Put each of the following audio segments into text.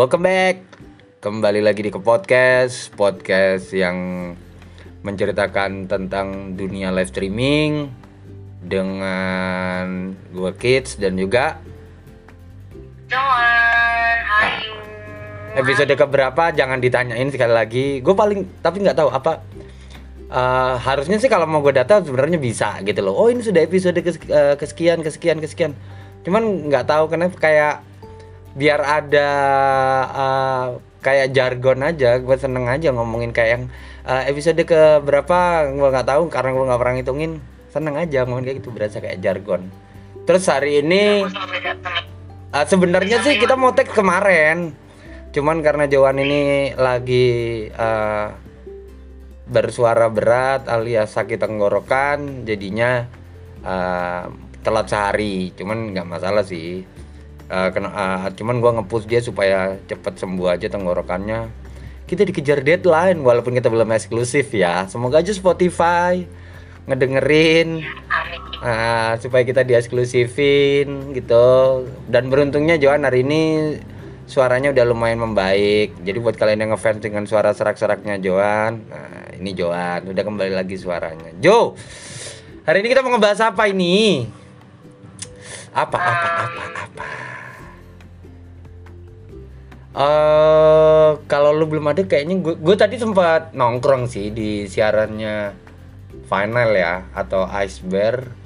Welcome back. Kembali lagi di ke podcast, podcast yang menceritakan tentang dunia live streaming dengan gue Kids dan juga hai. episode keberapa jangan ditanyain sekali lagi. Gue paling tapi nggak tahu apa eh, harusnya sih kalau mau gue data sebenarnya bisa gitu loh. Oh ini sudah episode kes- eh, kesekian kesekian kesekian. Cuman nggak tahu kenapa kayak biar ada eh, kayak jargon aja. Gue seneng aja ngomongin kayak yang eh, episode ke berapa gue nggak tahu karena gue nggak pernah ngitungin. Seneng aja ngomongin kayak gitu berasa kayak jargon. Terus hari ini. Ah, sebenarnya sih kita mau tag kemarin. Cuman karena Johan ini lagi eh, bersuara berat alias sakit tenggorokan, jadinya eh, telat sehari. Cuman nggak masalah sih. Eh, kena- eh, cuman gua ngepush dia supaya cepet sembuh aja tenggorokannya. Kita dikejar deadline walaupun kita belum eksklusif ya. Semoga aja Spotify ngedengerin. Ah, supaya kita dieksklusifin gitu dan beruntungnya Johan hari ini suaranya udah lumayan membaik jadi buat kalian yang ngefans dengan suara serak-seraknya Johan nah, ini Johan udah kembali lagi suaranya Jo hari ini kita mau ngebahas apa ini apa apa apa apa eh kalau lu belum ada kayaknya gue gue tadi sempat nongkrong sih di siarannya final ya atau iceberg.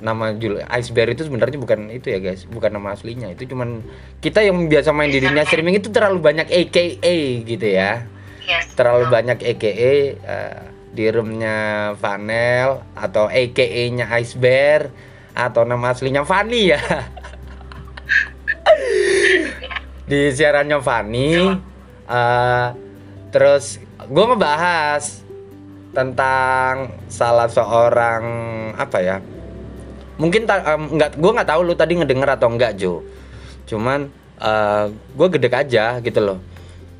Nama jul iceberg itu sebenarnya bukan itu ya guys. Bukan nama aslinya. Itu cuman kita yang biasa main di dunia streaming itu terlalu banyak AKA gitu ya. Yes. terlalu banyak AKA eh, di roomnya Vanel atau AKA-nya Iceberg atau nama aslinya Fanny ya di siarannya Fanny eh, terus gue ngebahas tentang salah seorang apa ya mungkin em, nggak gue nggak tahu lu tadi ngedenger atau enggak Jo. Cuman gue gedek aja gitu loh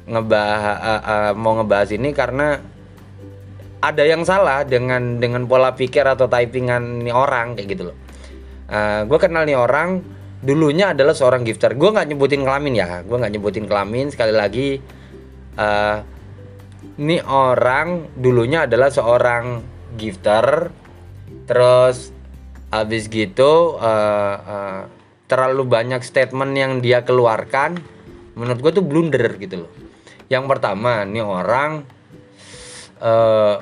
ngebahas eh, eh, mau ngebahas ini karena ada yang salah dengan dengan pola pikir atau typingan nih orang kayak gitu loh. Gue kenal nih orang dulunya adalah seorang gifter. Gue nggak nyebutin kelamin ya. Gue nggak nyebutin kelamin. Sekali lagi eh ini orang dulunya adalah seorang gifter. Terus habis gitu eh, eh, terlalu banyak statement yang dia keluarkan menurut gue tuh blunder gitu loh. Yang pertama ini orang eh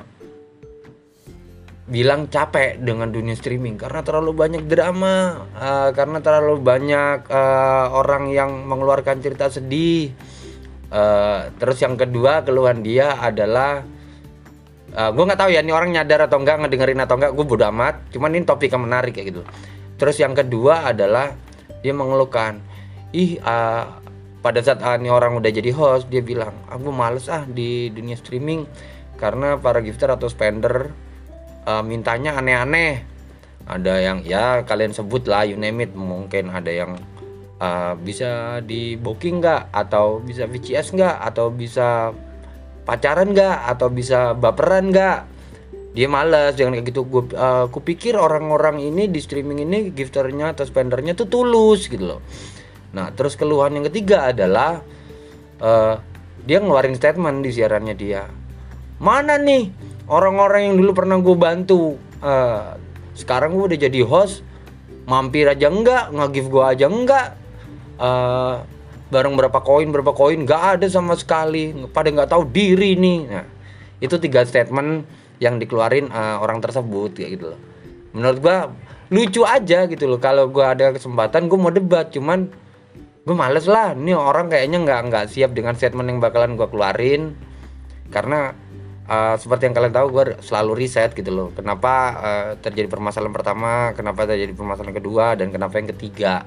bilang capek dengan dunia streaming karena terlalu banyak drama eh, karena terlalu banyak eh, orang yang mengeluarkan cerita sedih. Eh, terus yang kedua keluhan dia adalah gue nggak tahu ya ini orang nyadar atau enggak ngedengerin atau enggak gue bodo amat. Cuman ini topik yang menarik kayak gitu. Terus yang kedua adalah dia mengeluhkan ih eh, pada saat ah, ini orang udah jadi host dia bilang aku males ah di dunia streaming karena para gifter atau spender eh, mintanya aneh-aneh. Ada yang ya kalian sebut lah you name it. Mungkin ada yang uh, bisa di booking nggak? Atau bisa VCS nggak? Atau bisa pacaran nggak? Atau bisa baperan nggak? Dia males jangan kayak gitu. Gue uh, kupikir orang-orang ini di streaming ini gifternya atau spendernya tuh tulus gitu loh. Nah terus keluhan yang ketiga adalah uh, dia ngeluarin statement di siarannya dia. Mana nih orang-orang yang dulu pernah gue bantu Uh, sekarang gue udah jadi host mampir aja enggak nge-give gue aja enggak. Eh, barang berapa koin berapa koin nggak ada sama sekali pada nggak tahu diri nih. Nah itu tiga statement yang dikeluarin eh, orang tersebut kayak gitu loh. Menurut gua lucu aja gitu loh kalau gua ada kesempatan gua mau debat cuman gue males lah. Ini orang kayaknya nggak nggak siap dengan statement yang bakalan gua keluarin. Karena uh, seperti yang kalian tahu gue selalu riset gitu loh kenapa uh, terjadi permasalahan pertama kenapa terjadi permasalahan kedua dan kenapa yang ketiga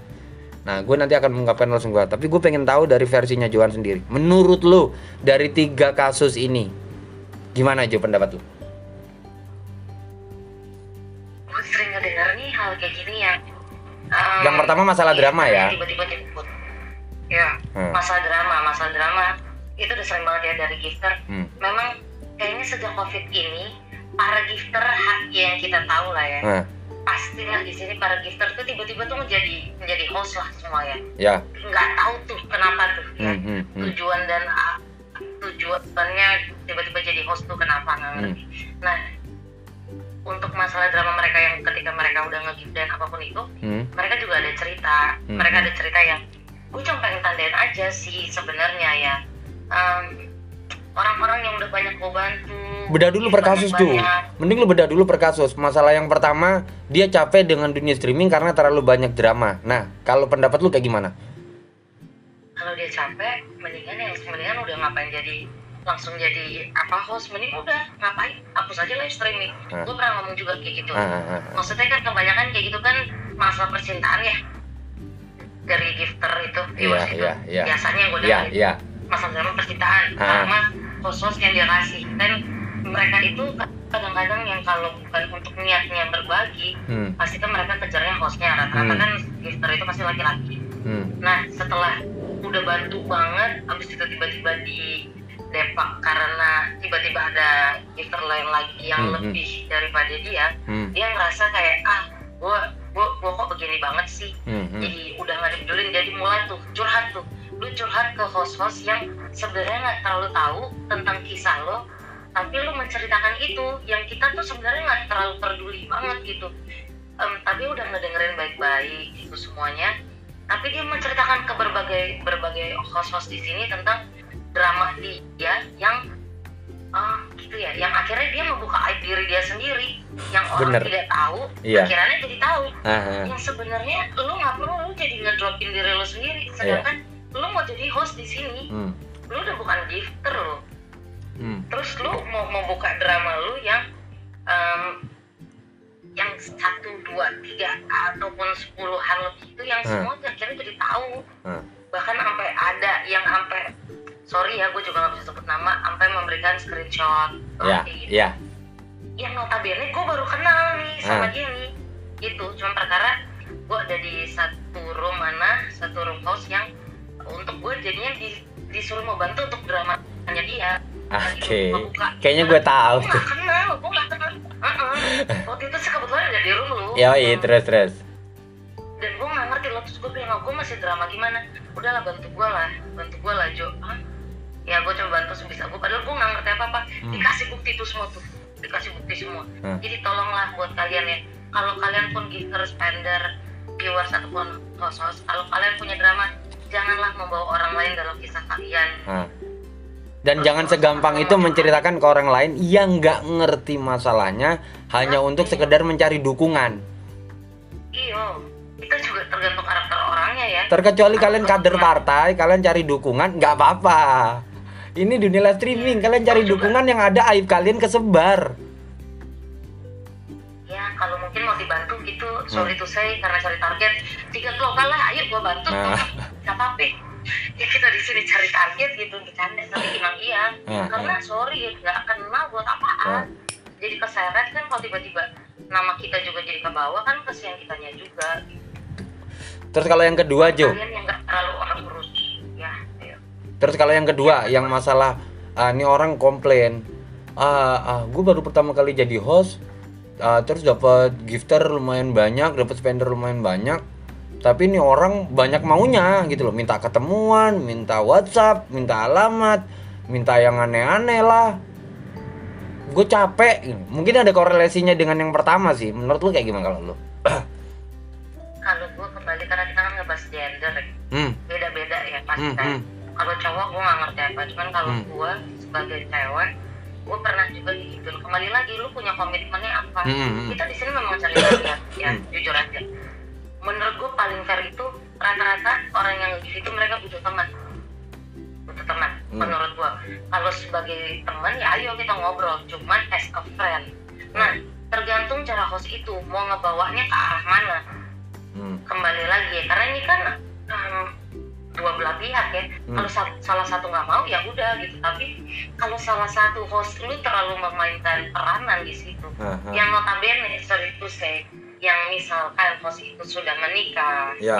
nah gue nanti akan mengungkapkan langsung gue tapi gue pengen tahu dari versinya Johan sendiri menurut lo dari tiga kasus ini gimana Jo pendapat lo Gue sering ngedenger nih hal kayak gini ya. Um, yang pertama masalah drama ya Tiba-tiba jemput. Ya, Hmm. masalah drama, masalah drama. Itu udah sering banget ya dari gifter. Hmm. Memang kayaknya sejak covid ini para gifter yang kita tahu lah ya. nah, pastilah di sini para gifter tuh tiba-tiba tuh menjadi menjadi host lah semua ya Ya. nggak tahu tuh kenapa tuh ya Hmm, hmm, hmm. tujuan dan tujuannya tiba-tiba jadi host tuh kenapa nggak ngerti nah untuk masalah drama mereka yang ketika mereka udah nge dan apa pun itu Hmm. mereka juga ada cerita Hmm. mereka ada cerita yang gue cuma pengen tandain aja sih sebenarnya ya Em, orang-orang yang udah banyak gue bantu Bedah dulu per kasus tuh. Mending lu bedah dulu per kasus. Masalah yang pertama, dia capek dengan dunia streaming karena terlalu banyak drama. Nah, kalau pendapat lu kayak gimana? kalau dia capek mendingan yang mendingan udah ngapain jadi langsung jadi apa host mending udah ngapain hapus aja live streaming Ah. gue pernah ngomong juga kayak gitu Ah, ah, ah. maksudnya kan kebanyakan kayak gitu kan masalah percintaan ya dari gifter itu viewers Iya, itu iya, iya. biasanya gue Iya, dengar iya. masalah drama percintaan Ah. karena host-host yang dia kasih dan mereka itu kadang-kadang yang kalau bukan untuk niatnya berbagi Hmm. pasti kan mereka kejarnya hostnya rata-rata Hmm. kan gifter itu pasti laki-laki Hmm. Nah setelah udah bantu banget, abis itu tiba-tiba di depak karena tiba-tiba ada gifter lain lagi yang Hmm, hmm. lebih daripada dia, Hmm. dia ngerasa kayak ah gua gua gua kok begini banget sih, Hmm. hmm. jadi udah nggak dipedulin, jadi mulai tuh curhat tuh, lu curhat ke host-host yang sebenarnya nggak terlalu tahu tentang kisah lo, tapi lu menceritakan itu yang kita tuh sebenarnya nggak terlalu peduli banget gitu. Em, tapi udah ngedengerin baik-baik gitu semuanya tapi dia menceritakan ke berbagai berbagai host-host di sini tentang drama dia yang ah gitu ya yang akhirnya dia membuka aib diri dia sendiri yang orang Bener. tidak tahu Iya. akhirnya jadi tahu Ah, ah. yang sebenarnya lu nggak perlu lu jadi ngedropin diri lu sendiri sedangkan lu mau jadi host di sini Hmm. lu udah bukan gifter lo Hmm. terus lu mau mau buka drama lu yang em, yang satu dua tiga ataupun sepuluhan lebih itu yang Hmm. semua akhirnya jadi tahu Hmm. bahkan sampai ada yang sampai sorry ya gue juga nggak bisa sebut nama sampai memberikan screenshot Ya, kayak gitu. ya. yang notabene gue baru kenal nih sama Hmm. dia nih gitu cuma perkara gue ada di satu room mana satu room house yang untuk gue jadinya di, disuruh mau bantu untuk dramanya dia Oke. Buka. Kayaknya gue tahu gue gak kenal gue gak kenal Heeh. waktu itu sih kebetulan ada di room lu Ya, iya, terus terus. dan gue gak ngerti lo terus gue bilang gue masih drama gimana udahlah bantu gue lah bantu gue lah Jo Hah? ya gue coba bantu sebisa gue padahal gue gak ngerti apa apa Hmm. dikasih bukti tuh semua tuh dikasih bukti semua Hmm. jadi tolonglah buat kalian ya kalau kalian pun giver spender viewers ataupun host-host kalau kalian punya drama janganlah membawa orang lain dalam kisah kalian Ah. Dan jangan segampang itu menceritakan ke orang lain yang nggak ngerti masalahnya hanya untuk sekedar mencari dukungan. iyo itu juga tergantung karakter orangnya ya Terkecuali kalian kader partai, kalian cari dukungan, nggak apa-apa. Ini dunia live streaming, kalian cari dukungan yang ada aib kalian kesebar. ya kalau mungkin mau dibantu gitu sorry to say karena cari target tiga global lah ayo gua bantu Nah. nggak apa-apa. Ya kita di sini cari target gitu bercanda tapi bilang iya Nah, karena sorry nggak kenal buat apaan. Jadi keseret kan kalau tiba-tiba nama kita juga jadi ke bawah kan kesian kitanya juga. Terus kalau yang kedua, Jo. yang nggak terlalu orang urus. Ya ayo. Terus kalau yang kedua, yang masalah ah, ini orang komplain, ah, ah gue baru pertama kali jadi host, ah, terus dapat gifter lumayan banyak, dapat spender lumayan banyak, tapi ini orang banyak maunya gitu loh, minta ketemuan, minta WhatsApp, minta alamat, minta yang aneh-aneh lah. Gue capek, mungkin ada korelasinya dengan yang pertama sih. Menurut lu kayak gimana kalau lu? kalau gue kembali karena kita kan ngebahas gender ya. Hmm, beda-beda ya pasti hmm, kan hmm, kalau cowok gue nggak ngerti apa cuman kalau Hmm. gue sebagai cewek gue pernah juga gitu kembali lagi lu punya komitmennya apa hmm, hmm, hmm. kita di sini memang cari ya Hmm. jujur aja menurut gue paling fair itu rata-rata orang yang gitu mereka butuh teman. Butuh teman Hmm. menurut gue kalau sebagai teman ya ayo kita ngobrol cuman as a friend. Nah tergantung cara host itu mau ngebawanya ke arah mana. Hmm. kembali lagi ya karena ini kan em, dua belah pihak ya. Hmm. kalau sa- salah satu nggak mau ya udah gitu. Tapi kalau salah satu host lu terlalu memainkan peranan di situ. Ah, ah. yang notabene sorry to say yang misalkan host itu sudah menikah Ya.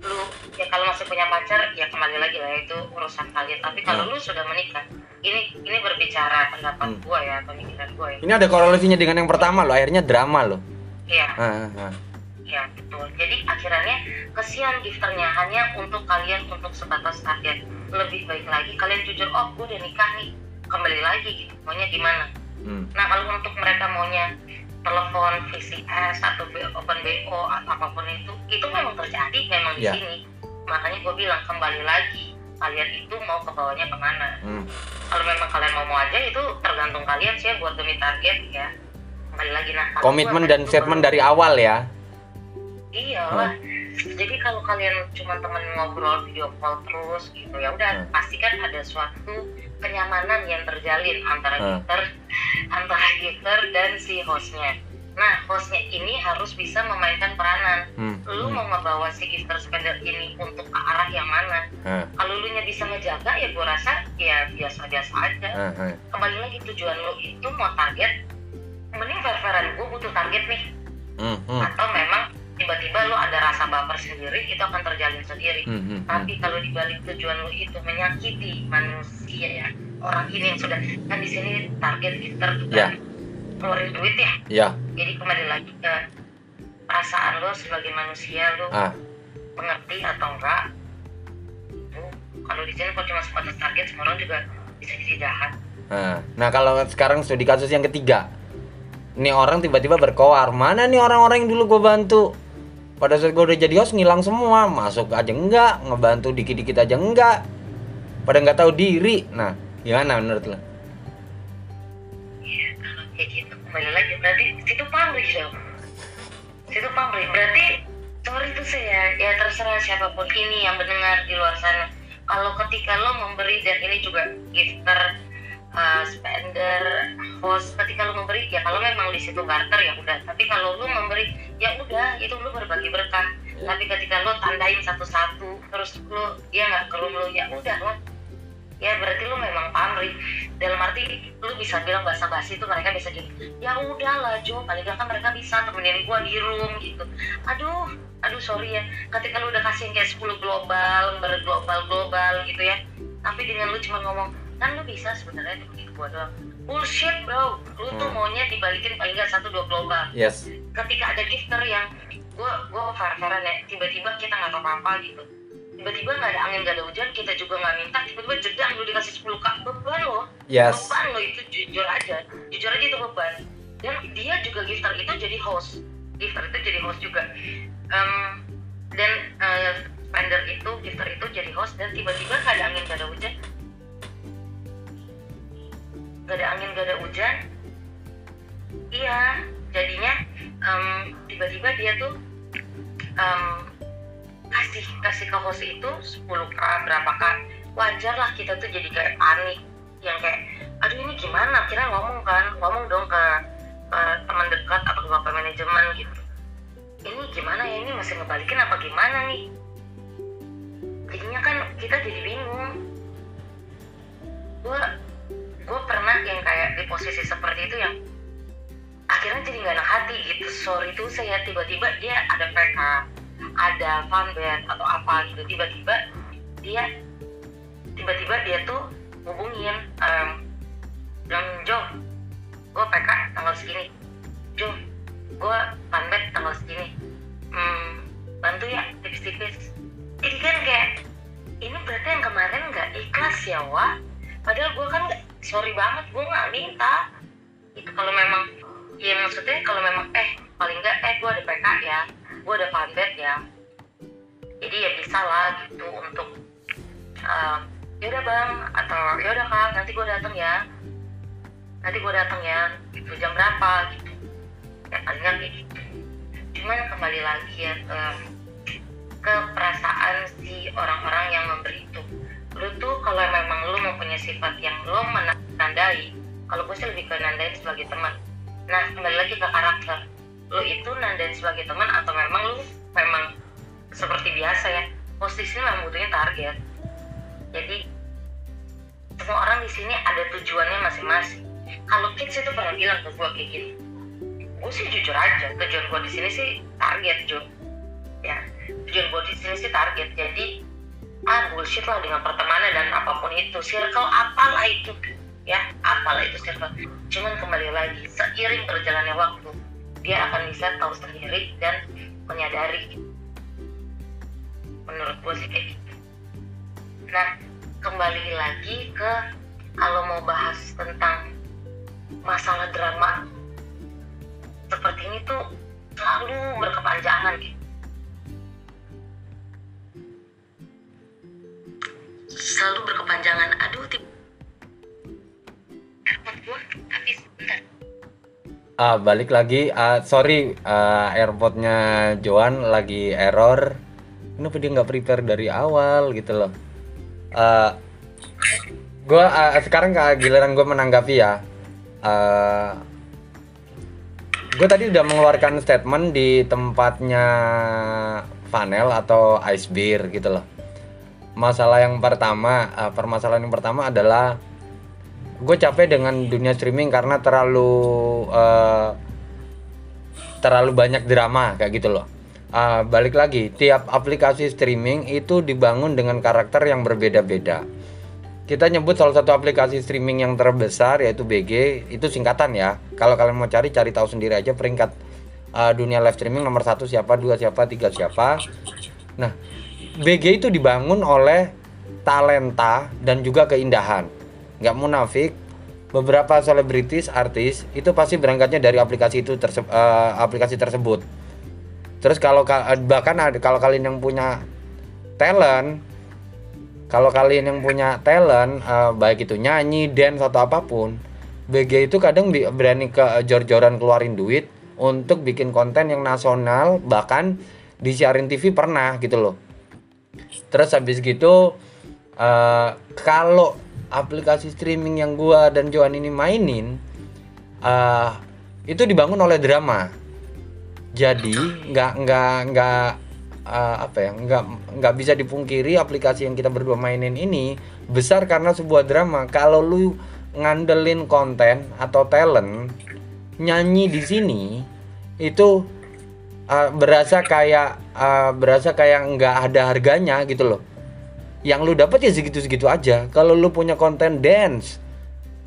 lu ya kalau masih punya pacar ya kembali lagi lah itu urusan kalian tapi kalau Ya. lu sudah menikah ini ini berbicara pendapat Hmm. gua ya pemikiran gua ya Ini ada korelasinya dengan yang pertama loh, akhirnya drama loh. Iya, Ah, ah, ah. iya betul. Jadi akhirnya kesian gifternya hanya untuk kalian untuk sebatas target. Lebih baik lagi kalian jujur, oh gue udah nikah nih, kembali lagi gitu. Maunya gimana? Hmm. Nah kalau untuk mereka maunya telepon VCS atau open BO atau apa pun itu, itu memang terjadi memang di Ya. sini. Makanya gue bilang kembali lagi, kalian itu mau ke bawahnya ke mana? Hmm. Kalau memang kalian mau mau aja itu tergantung kalian sih ya buat demi target ya. Kembali lagi nah. Komitmen dan statement dari awal ya. Iya lah. Jadi kalau kalian cuma temen ngobrol video call terus gitu ya udah Hmm. pasti kan ada suatu kenyamanan yang terjalin antara Hmm. gifter antara gifter dan si hostnya. Nah hostnya ini harus bisa memainkan peranan. Hmm. Lu hmm. mau ngebawa si gifter spender ini untuk ke arah yang mana? Ah, Kalau lu nya bisa ngejaga ya gua rasa ya biasa-biasa aja. ah, ah. Kembali lagi tujuan lu itu mau target, mending fair-fairan gue butuh target nih Hmm, hmm. atau memang tiba-tiba lu ada rasa baper sendiri itu akan terjalin sendiri Hmm, hmm, hmm. tapi kalau dibalik tujuan lu itu menyakiti manusia ya orang ini yang sudah kan di sini target gifter juga Ya. ngeluarin duit ya Ya, jadi kembali lagi ke perasaan lo sebagai manusia lo ah, mengerti atau enggak kalau di sini kalau cuma sebatas target semua orang juga bisa jadi jahat ah. Nah, kalau sekarang studi kasus yang ketiga. Nih orang tiba-tiba berkoar, mana nih orang-orang yang dulu gue bantu? Pada saat gue udah jadi host ngilang semua, masuk aja enggak, ngebantu dikit-dikit aja enggak. Pada nggak tahu diri. Nah, gimana menurut lo? Iya, kalau kayak gitu kembali lagi berarti situ pamrih dong. Situ pamrih berarti sorry itu saya ya terserah siapa pun ini yang mendengar di luar sana. Kalau ketika lo memberi dan ini juga gifter, uh, spender, host, ketika lo memberi ya kalau memang di situ barter ya udah. Tapi kalau lo memberi ya udah itu lo berbagi berkah. Tapi ketika lo tandain satu-satu terus lo ya nggak kalau lo ya udah lah. Ya berarti lu memang pamrih. Dalam arti lu bisa bilang bahasa basi itu mereka bisa gini ya udahlah Jo paling gak kan mereka bisa temenin gua di room gitu. Aduh aduh sorry ya. Ketika lu udah kasih kayak 10 global berglobal global gitu ya tapi dengan lu cuma ngomong kan lu bisa sebenarnya begitu gua doang. Bullshit bro. Lu tuh Hmm. maunya dibalikin paling gak satu dua global Yes. ketika ada gifter yang gua gua fair-fairan ya tiba-tiba kita nggak tahu apa gitu. Tiba-tiba nggak ada angin nggak ada hujan kita juga nggak minta tiba-tiba jedang lu dikasih 10 kak beban lo. Yes. beban lo itu jujur aja. Jujur aja itu beban. Dan dia juga gifter itu jadi host. Gifter itu jadi host juga. Em, dan eh, spender itu gifter itu jadi host dan tiba-tiba nggak ada angin nggak ada hujan nggak ada angin nggak ada hujan. Iya jadinya em, tiba-tiba dia tuh em, kasih kasih ke host itu 10k berapa k. Wajar lah kita tuh jadi kayak panik. Yang kayak aduh ini gimana? Kira ngomong kan ngomong dong ke, ke teman dekat atau ke bapak manajemen gitu. Ini gimana ya? Ini masih ngebalikin apa gimana nih? Jadinya kan kita jadi bingung. Gue gue pernah yang kayak di posisi seperti itu yang akhirnya jadi nggak enak hati gitu. Sorry itu saya tiba-tiba dia ada PK ada fanbase atau apa gitu. Tiba-tiba dia tiba-tiba dia tuh hubungin em bilang Jo gue PK tanggal segini. Jo gue fanbase tanggal segini. Hmm, bantu ya tipis-tipis. Ini kan kayak ini berarti yang kemarin nggak ikhlas ya Wak? Padahal gue kan nggak sorry banget gue nggak minta. Itu kalau memang ya maksudnya kalau memang eh paling nggak eh gue ada PK ya gue ada fanbase ya. Jadi ya bisa lah gitu untuk uh, yaudah bang atau yaudah kak nanti gue datang ya. Nanti gue datang ya gitu jam berapa gitu. Ya paling nggak gitu. Cuman kembali lagi ya ke ke perasaan si orang-orang yang memberi itu lu tuh kalau memang lu mempunyai sifat yang lu menandai kalau gue sih lebih ke nandain sebagai teman. Nah kembali lagi ke karakter. Lu itu nandain sebagai teman atau memang lu memang seperti biasa ya? Posisinya memang butuhnya target. Jadi semua orang di sini ada tujuannya masing-masing. Kalau kids itu pernah bilang ke gue kayak gini. Gue sih jujur aja tujuan gue di sini sih target Jo. Ya tujuan gue di sini sih target. Jadi ah bullshit lah dengan pertemanan dan apa pun itu. Circle apalah itu ya. Apalah itu circle. Cuman kembali lagi seiring berjalannya waktu dia akan bisa tahu sendiri dan menyadari. Menurut gue sih kayak gitu. Nah kembali lagi ke kalau mau bahas tentang masalah drama. Seperti ini tuh selalu berkepanjangan gitu Ah, balik lagi. Ah, sorry, ah, airpodnya Joan lagi error. Kenapa dia nggak prepare dari awal gitu loh? Ah, gua ah, sekarang ke giliran gue menanggapi ya. Ah, gue tadi udah mengeluarkan statement di tempatnya Vanel atau Ice Beer gitu loh. Masalah yang pertama, ah, permasalahan yang pertama adalah gue capek dengan dunia streaming karena terlalu eh, terlalu banyak drama kayak gitu loh. Ah, balik lagi, tiap aplikasi streaming itu dibangun dengan karakter yang berbeda-beda. Kita nyebut salah satu aplikasi streaming yang terbesar yaitu BG, itu singkatan ya. Kalau kalian mau cari, cari tahu sendiri aja peringkat ah, dunia live streaming nomor satu siapa, dua siapa, tiga siapa. Nah, BG itu dibangun oleh talenta dan juga keindahan. Nggak munafik, beberapa selebritis, artis itu pasti berangkatnya dari aplikasi itu terse- eh, aplikasi tersebut. Terus kalau ka- bahkan kalau kalian yang punya talent, kalau kalian yang punya talent eh, baik itu nyanyi, dance atau apa pun, BG itu kadang berani ke jor-joran keluarin duit untuk bikin konten yang nasional bahkan disiarin TV pernah gitu loh. Terus habis gitu eh, kalau aplikasi streaming yang gua dan Joan ini mainin eh, itu dibangun oleh drama. Jadi nggak nggak nggak eh, apa ya nggak nggak bisa dipungkiri aplikasi yang kita berdua mainin ini besar karena sebuah drama. Kalau lu ngandelin konten atau talent nyanyi di sini itu eh, berasa kayak eh, berasa kayak nggak ada harganya gitu loh yang lu dapat ya segitu-segitu aja. Kalau lu punya konten dance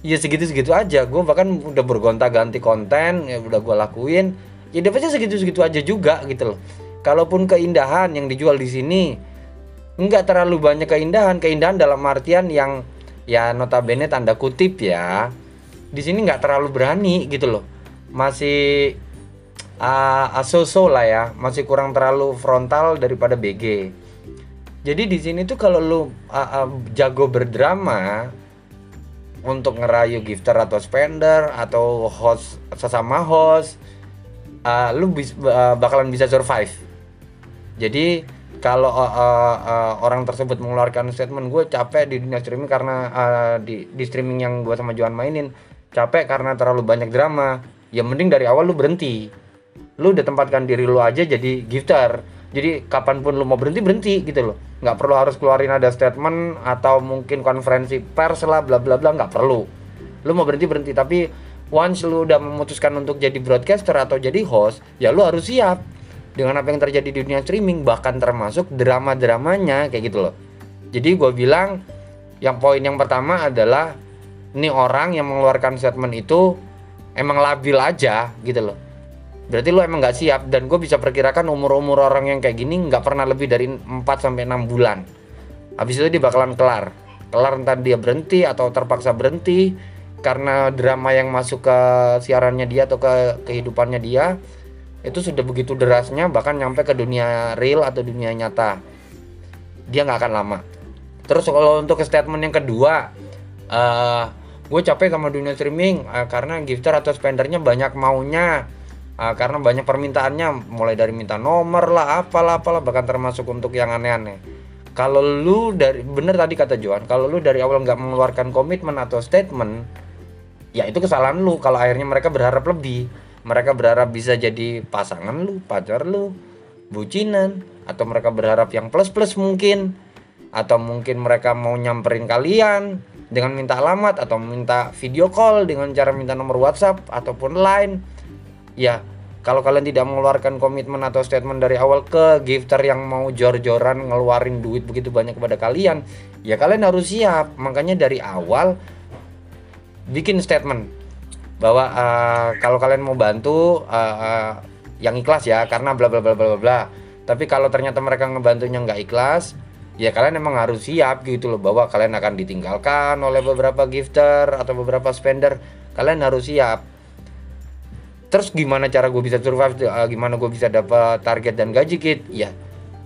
ya segitu-segitu aja. Gue bahkan udah bergonta-ganti konten ya udah gue lakuin. Ya dapetnya segitu-segitu aja juga gitu loh. Kalaupun keindahan yang dijual di sini nggak terlalu banyak keindahan. Keindahan dalam artian yang ya notabene tanda kutip ya di sini nggak terlalu berani gitu loh. Masih uh, so lah ya. Masih kurang terlalu frontal daripada BG jadi di sini tuh kalau lu uh, uh, jago berdrama untuk ngerayu gifter atau spender atau host sesama host, uh, lu bis, uh, bakalan bisa survive. Jadi kalau uh, uh, uh, orang tersebut mengeluarkan statement gue capek di dunia streaming karena uh, di di streaming yang gue sama Johan mainin capek karena terlalu banyak drama, ya mending dari awal lu berhenti. Lu udah tempatkan diri lu aja jadi gifter jadi kapan pun lu mau berhenti berhenti gitu loh. Nggak perlu harus keluarin ada statement atau mungkin konferensi pers lah bla bla bla nggak perlu. Lu mau berhenti berhenti. Tapi once lu udah memutuskan untuk jadi broadcaster atau jadi host ya lu harus siap dengan apa yang terjadi di dunia streaming bahkan termasuk drama dramanya kayak gitu loh. Jadi gue bilang yang poin yang pertama adalah ini orang yang mengeluarkan statement itu emang labil aja gitu loh berarti lu emang nggak siap dan gue bisa perkirakan umur-umur orang yang kayak gini nggak pernah lebih dari 4 sampai 6 bulan. Habis itu dia bakalan kelar. Kelar entar dia berhenti atau terpaksa berhenti karena drama yang masuk ke siarannya dia atau ke kehidupannya dia itu sudah begitu derasnya bahkan nyampe ke dunia real atau dunia nyata. Dia nggak akan lama. Terus kalau untuk statement yang kedua uh, gue capek sama dunia streaming uh, karena gifter atau spendernya banyak maunya uh, karena banyak permintaannya mulai dari minta nomor lah apalah apalah bahkan termasuk untuk yang aneh-aneh. Kalau lu dari bener tadi kata Johan kalau lu dari awal nggak mengeluarkan komitmen atau statement ya itu kesalahan lu. Kalau akhirnya mereka berharap lebih mereka berharap bisa jadi pasangan lu pacar lu bucinan atau mereka berharap yang plus plus mungkin atau mungkin mereka mau nyamperin kalian dengan minta alamat atau minta video call dengan cara minta nomor WhatsApp ataupun line ya kalau kalian tidak mengeluarkan komitmen atau statement dari awal ke gifter yang mau jor-joran ngeluarin duit begitu banyak kepada kalian ya kalian harus siap. Makanya dari awal bikin statement bahwa uh, kalau kalian mau bantu uh, uh, yang ikhlas ya karena bla bla bla bla bla. Tapi kalau ternyata mereka ngebantunya nggak ikhlas ya kalian emang harus siap gitu loh bahwa kalian akan ditinggalkan oleh beberapa gifter atau beberapa spender. Kalian harus siap terus gimana cara gue bisa survive uh, gimana gue bisa dapat target dan gaji kit? Ya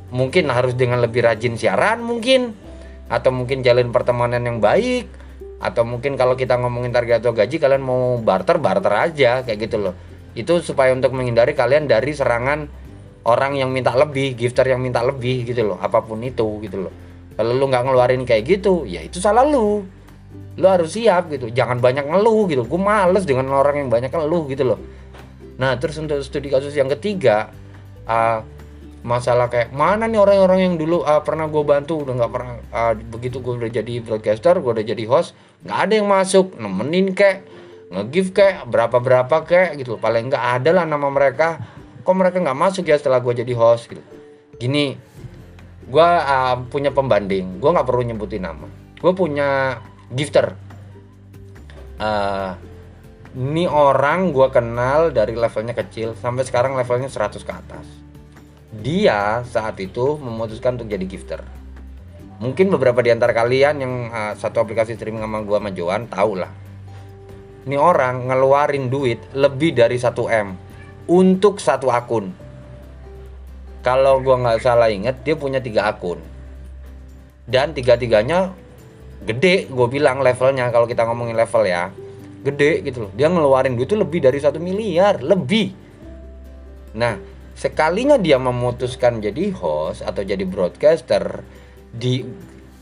mungkin harus dengan lebih rajin siaran mungkin atau mungkin jalin pertemanan yang baik atau mungkin kalau kita ngomongin target atau gaji kalian mau barter barter aja kayak gitu loh. Itu supaya untuk menghindari kalian dari serangan orang yang minta lebih gifter yang minta lebih gitu loh. Apa pun itu gitu loh. Kalau lu nggak ngeluarin kayak gitu ya itu salah lu. Lu harus siap gitu. Jangan banyak ngeluh gitu. Gue males dengan orang yang banyak ngeluh gitu loh nah terus untuk studi kasus yang ketiga uh, masalah kayak mana nih orang-orang yang dulu uh, pernah gue bantu? Udah nggak pernah uh, begitu gue udah jadi broadcaster gue udah jadi host nggak ada yang masuk nemenin kayak nge-give kayak berapa berapa kayak gitu paling nggak ada lah nama mereka. Kok mereka nggak masuk ya setelah gue jadi host? Gitu. Gini gue uh, punya pembanding gue nggak perlu nyebutin nama. Gue punya gifter. Uh, ini orang gue kenal dari levelnya kecil sampai sekarang levelnya 100 ke atas dia saat itu memutuskan untuk jadi gifter. Mungkin beberapa di antara kalian yang uh, satu aplikasi streaming sama gua sama Joan tahu lah. Ini orang ngeluarin duit lebih dari 1 M untuk satu akun. Kalau gua nggak salah inget dia punya tiga akun. Dan tiga-tiganya gede gue bilang levelnya kalau kita ngomongin level ya gede gitu loh. Dia ngeluarin duit itu lebih dari satu miliar lebih. Nah sekalinya dia memutuskan jadi host atau jadi broadcaster di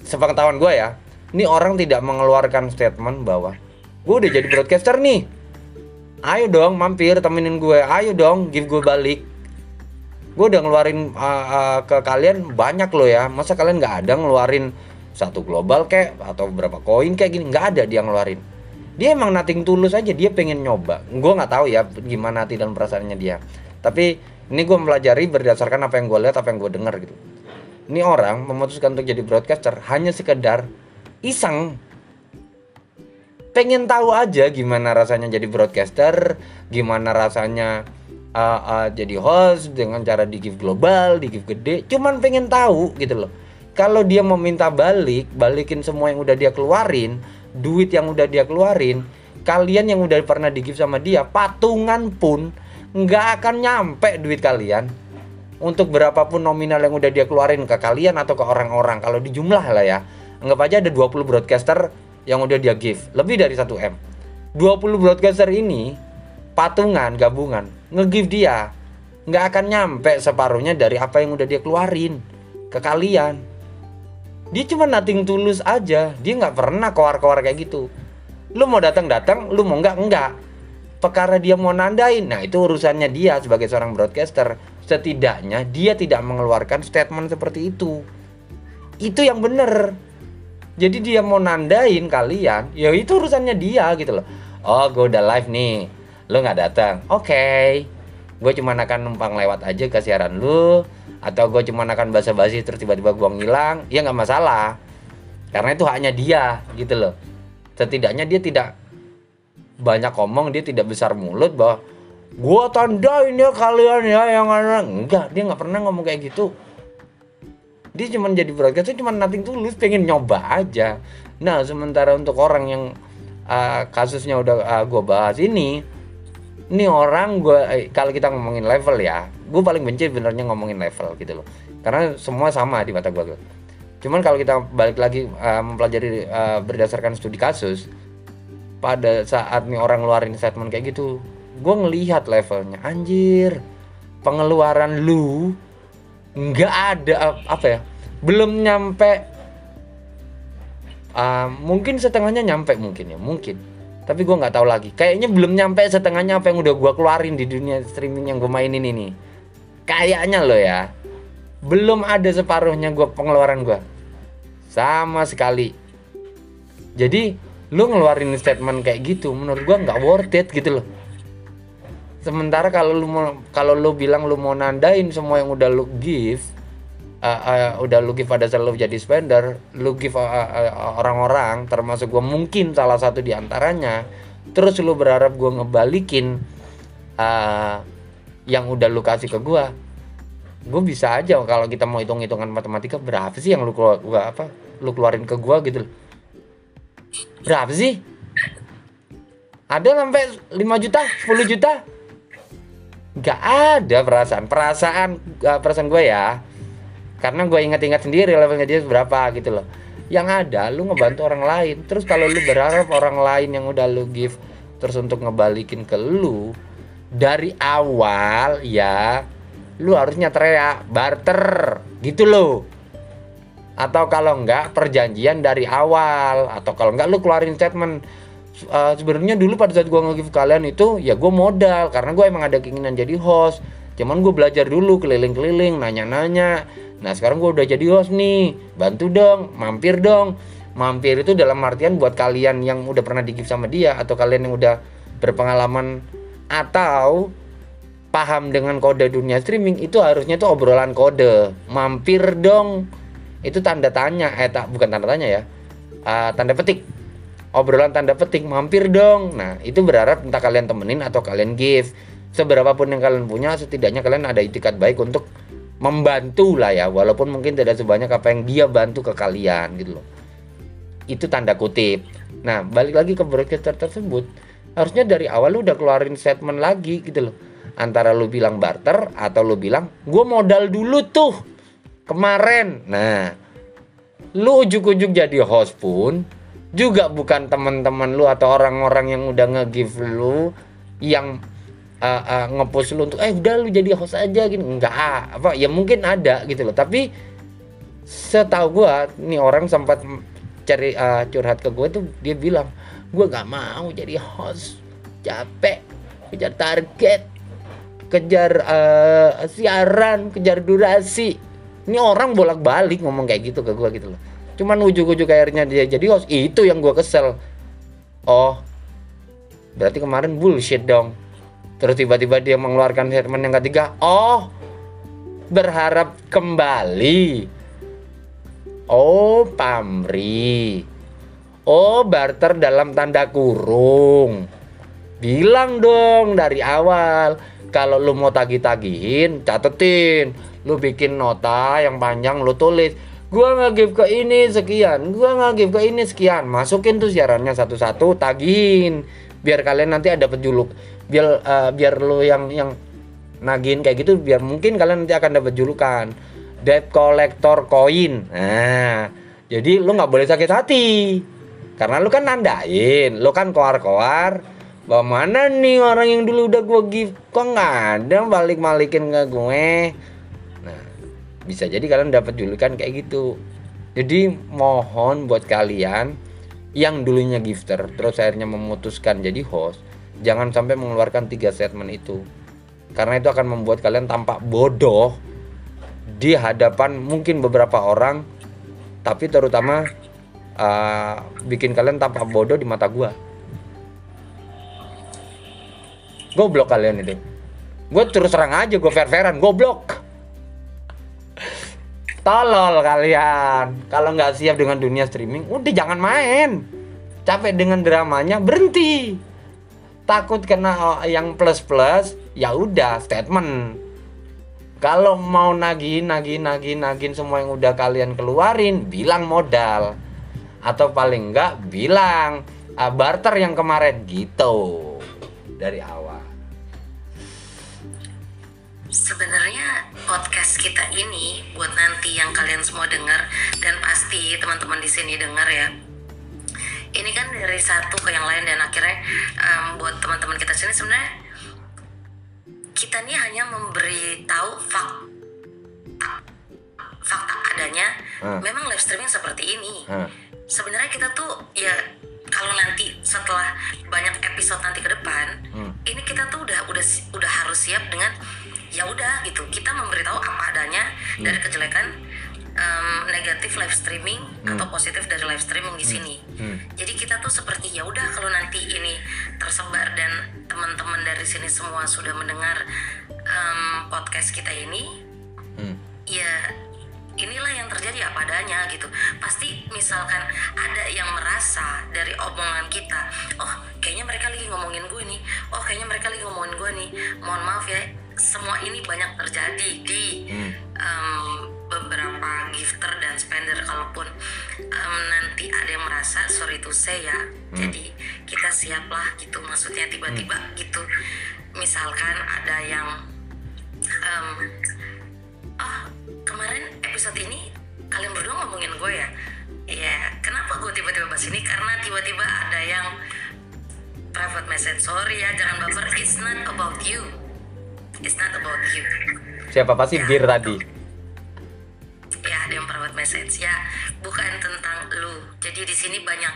sepengetahuan gue ya ini orang tidak mengeluarkan statement bahwa gue udah jadi broadcaster nih. Ayo dong mampir temenin gue. Ayo dong give gue balik. Gue udah ngeluarin uh, uh, ke kalian banyak loh ya. Masa kalian nggak ada ngeluarin satu global kayak atau berapa koin kayak gini? Nggak ada dia ngeluarin dia emang nating tulus aja dia pengen nyoba. Gue nggak tahu ya gimana hati dan perasaannya dia. Tapi ini gue mempelajari berdasarkan apa yang gue lihat apa yang gue dengar gitu. Ini orang memutuskan untuk jadi broadcaster hanya sekedar iseng. Pengen tahu aja gimana rasanya jadi broadcaster gimana rasanya uh, uh, jadi host dengan cara di give global di give gede. Cuman pengen tahu gitu loh. Kalau dia mau minta balik balikin semua yang udah dia keluarin duit yang udah dia keluarin kalian yang udah pernah di give sama dia patungan pun nggak akan nyampe duit kalian. Untuk berapapun nominal yang udah dia keluarin ke kalian atau ke orang-orang kalau di jumlah lah ya. Anggap aja ada 20 broadcaster yang udah dia give lebih dari 1 M. 20 broadcaster ini patungan gabungan nge-give dia nggak akan nyampe separuhnya dari apa yang udah dia keluarin ke kalian dia cuma nating tulus aja. Dia nggak pernah keluar-keluar kayak gitu. Lu mau datang datang lu mau nggak nggak. Perkara dia mau nandain nah itu urusannya dia sebagai seorang broadcaster. Setidaknya dia tidak mengeluarkan statement seperti itu. Itu yang bener jadi dia mau nandain kalian ya itu urusannya dia gitu loh. Oh gue udah live nih. Lo nggak datang. Oke. Okay. gue cuma akan numpang lewat aja ke siaran lu atau gue cuma akan basa-basi terus tiba-tiba gue ngilang ya nggak masalah. Karena itu haknya dia gitu loh. Setidaknya dia tidak banyak ngomong dia tidak besar mulut bahwa gua tandain ya kalian ya yang enggak dia nggak pernah ngomong kayak gitu. Dia cuma jadi broadcaster cuma nanti tulus pengen nyoba aja. Nah sementara untuk orang yang uh, kasusnya udah uh, gua bahas ini ini orang gua eh, kalau kita ngomongin level ya gue paling benci benernya ngomongin level gitu loh. Karena semua sama di mata gue cuman kalau kita balik lagi uh, mempelajari uh, berdasarkan studi kasus pada saat nih orang ngeluarin statement kayak gitu gue ngelihat levelnya. Anjir pengeluaran lu nggak ada apa ya belum nyampe uh, mungkin setengahnya nyampe mungkin ya mungkin tapi gue nggak tahu lagi. Kayaknya belum nyampe setengahnya apa yang udah gue keluarin di dunia streaming yang gue mainin ini kayaknya lo ya. Belum ada separuhnya gue pengeluaran gue sama sekali. Jadi lu ngeluarin statement kayak gitu menurut gua nggak worth it gitu loh. Sementara kalau lu kalau lu bilang lu mau nandain semua yang udah lu give uh, uh, udah lu give pada selalu jadi spender lu give orang-orang uh, uh, termasuk gua mungkin salah satu di antaranya terus lu berharap gue ngebalikin uh, yang udah lu kasih ke gue gue bisa aja kalau kita mau hitung hitungan matematika berapa sih yang lu keluar gua apa lu keluarin ke gue gitu berapa sih? Ada sampai 5 juta 10 juta? Nggak ada perasaan. Perasaan uh, perasaan gue ya karena gue ingat-ingat sendiri levelnya dia berapa gitu loh. Yang ada lu ngebantu orang lain. Terus kalau lu berharap orang lain yang udah lu give terus untuk ngebalikin ke lu dari awal ya lu harusnya teriak barter! Gitu loh. Atau kalau enggak perjanjian dari awal. Atau kalau enggak lu keluarin statement uh, sebenarnya dulu pada saat gua nge-give kalian itu ya gue modal. Karena gue emang ada keinginan jadi host. Cuman gue belajar dulu keliling-keliling nanya-nanya Nah sekarang gue udah jadi host nih, bantu dong, mampir dong. Mampir itu dalam artian buat kalian yang udah pernah di sama dia atau kalian yang udah berpengalaman atau paham dengan kode dunia streaming itu harusnya tuh obrolan kode. Mampir dong. Itu tanda tanya, eh tak bukan tanda tanya ya. Uh, tanda petik. Obrolan tanda petik, mampir dong. Nah, itu berharap entah kalian temenin atau kalian give. Seberapapun yang kalian punya, setidaknya kalian ada itikat baik untuk membantu lah ya walaupun mungkin tidak sebanyak apa yang dia bantu ke kalian gitu loh. Itu tanda kutip. Nah balik lagi ke broadcaster tersebut harusnya dari awal lu udah keluarin statement lagi gitu loh. Antara lu bilang barter atau lu bilang gue modal dulu tuh kemarin. Nah lu ujuk-ujuk jadi host pun juga bukan teman-teman lu atau orang-orang yang udah nge-give lu yang uh, uh, ngepost lu untuk eh udah lu jadi host aja gitu. Enggak apa ya mungkin ada gitu loh. Tapi setahu gua nih orang sempat cari uh, curhat ke gue tuh dia bilang gue gak mau jadi host. Capek. Kejar target. Kejar uh, siaran kejar durasi. Ini orang bolak-balik ngomong kayak gitu ke gue gitu loh. Cuman ujuk-ujuk akhirnya dia jadi host itu yang gue kesel. Oh berarti kemarin bullshit dong Terus tiba-tiba dia mengeluarkan statement yang ketiga, oh berharap kembali. Oh pamri. Oh barter dalam tanda kurung. Bilang dong dari awal kalau lu mau tagih-tagihin, catetin. Lu bikin nota yang panjang lu tulis. Gua nge-give ke ini sekian, gua nge-give ke ini sekian. Masukin tuh siarannya satu-satu, tagihin. Biar kalian nanti ada penjuluk biar uh, biar lo yang yang nagin kayak gitu biar mungkin kalian nanti akan dapat julukan. Debt collector coin. Nah jadi lo nggak boleh sakit hati. Karena lo kan nandain lo kan koar-koar bahwa mana nih orang yang dulu udah gue give kok nggak ada balik balikin ke gue? Nah bisa jadi kalian dapat julukan kayak gitu. Jadi mohon buat kalian yang dulunya gifter terus akhirnya memutuskan jadi host jangan sampai mengeluarkan tiga statement itu. Karena itu akan membuat kalian tampak bodoh di hadapan mungkin beberapa orang tapi terutama uh, bikin kalian tampak bodoh di mata gua. Goblok kalian itu gue terus terang aja gue fair fairan goblok. Tolol kalian. Kalau nggak siap dengan dunia streaming udah jangan main. Capek dengan dramanya berhenti takut kena yang plus plus ya udah statement. Kalau mau nagih nagih nagih nagih semua yang udah kalian keluarin bilang modal. Atau paling enggak bilang uh, barter yang kemarin gitu. Dari awal. Sebenarnya podcast kita ini buat nanti yang kalian semua dengar dan pasti teman-teman di sini dengar ya ini kan dari satu ke yang lain dan akhirnya um, buat teman-teman kita sini sebenarnya kita ini hanya memberitahu fakta fakta adanya hmm. memang live streaming seperti ini hmm. sebenarnya kita tuh ya kalau nanti setelah banyak episode nanti ke depan hmm. ini kita tuh udah udah udah harus siap dengan ya udah gitu kita memberitahu apa adanya hmm. dari kejelekan um, negatif live streaming hmm. atau positif dari live streaming di hmm. sini. Hmm. Jadi kita tuh seperti ya udah kalau nanti ini tersebar dan teman-teman dari sini semua sudah mendengar um, podcast kita ini, hmm. ya inilah yang terjadi aja ya padanya gitu pasti misalkan ada yang merasa dari omongan kita oh kayaknya mereka lagi ngomongin gue nih oh kayaknya mereka lagi ngomongin gue nih mohon maaf ya semua ini banyak terjadi di um, beberapa gifter dan spender kalaupun um, nanti ada yang merasa sorry to say ya jadi kita siaplah gitu maksudnya tiba-tiba gitu. Misalkan ada yang um, oh kemarin episode ini kalian berdua ngomongin gue ya? Ya kenapa gue tiba-tiba bahas ini? Karena tiba-tiba ada yang private message sorry ya jangan baper it's not about you siapa pasti Ya, bir betul. tadi. Ya ada yang private message. Ya bukan tentang lu. Jadi di sini banyak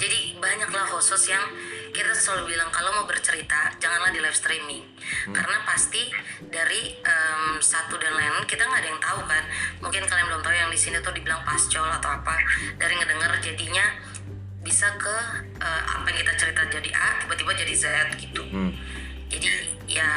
jadi banyaklah khusus yang kita selalu bilang kalau mau bercerita janganlah di live streaming. Karena pasti dari em, satu dan lain kita nggak ada yang tahu kan. Mungkin kalian belum tahu yang di sini tuh dibilang pascol atau apa. Dari ngedenger jadinya bisa ke eh, apa yang kita cerita jadi A tiba-tiba jadi Z gitu. Hmm. jadi ya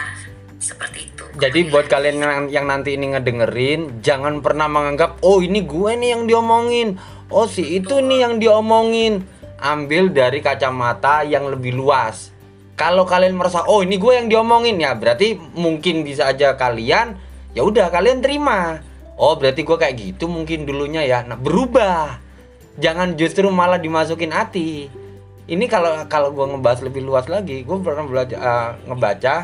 seperti itu Jadi buat kalian yang, yang nanti ini ngedengerin, jangan pernah menganggap oh ini gue nih yang diomongin, oh si itu nih yang diomongin. Ambil dari kacamata yang lebih luas. Kalau kalian merasa oh ini gue yang diomongin ya berarti mungkin bisa aja kalian ya udah kalian terima. Oh berarti gue kayak gitu mungkin dulunya ya. Nah berubah. Jangan justru malah dimasukin hati. Ini kalau kalau gue ngebahas lebih luas lagi, gue pernah belajar eh, ngebaca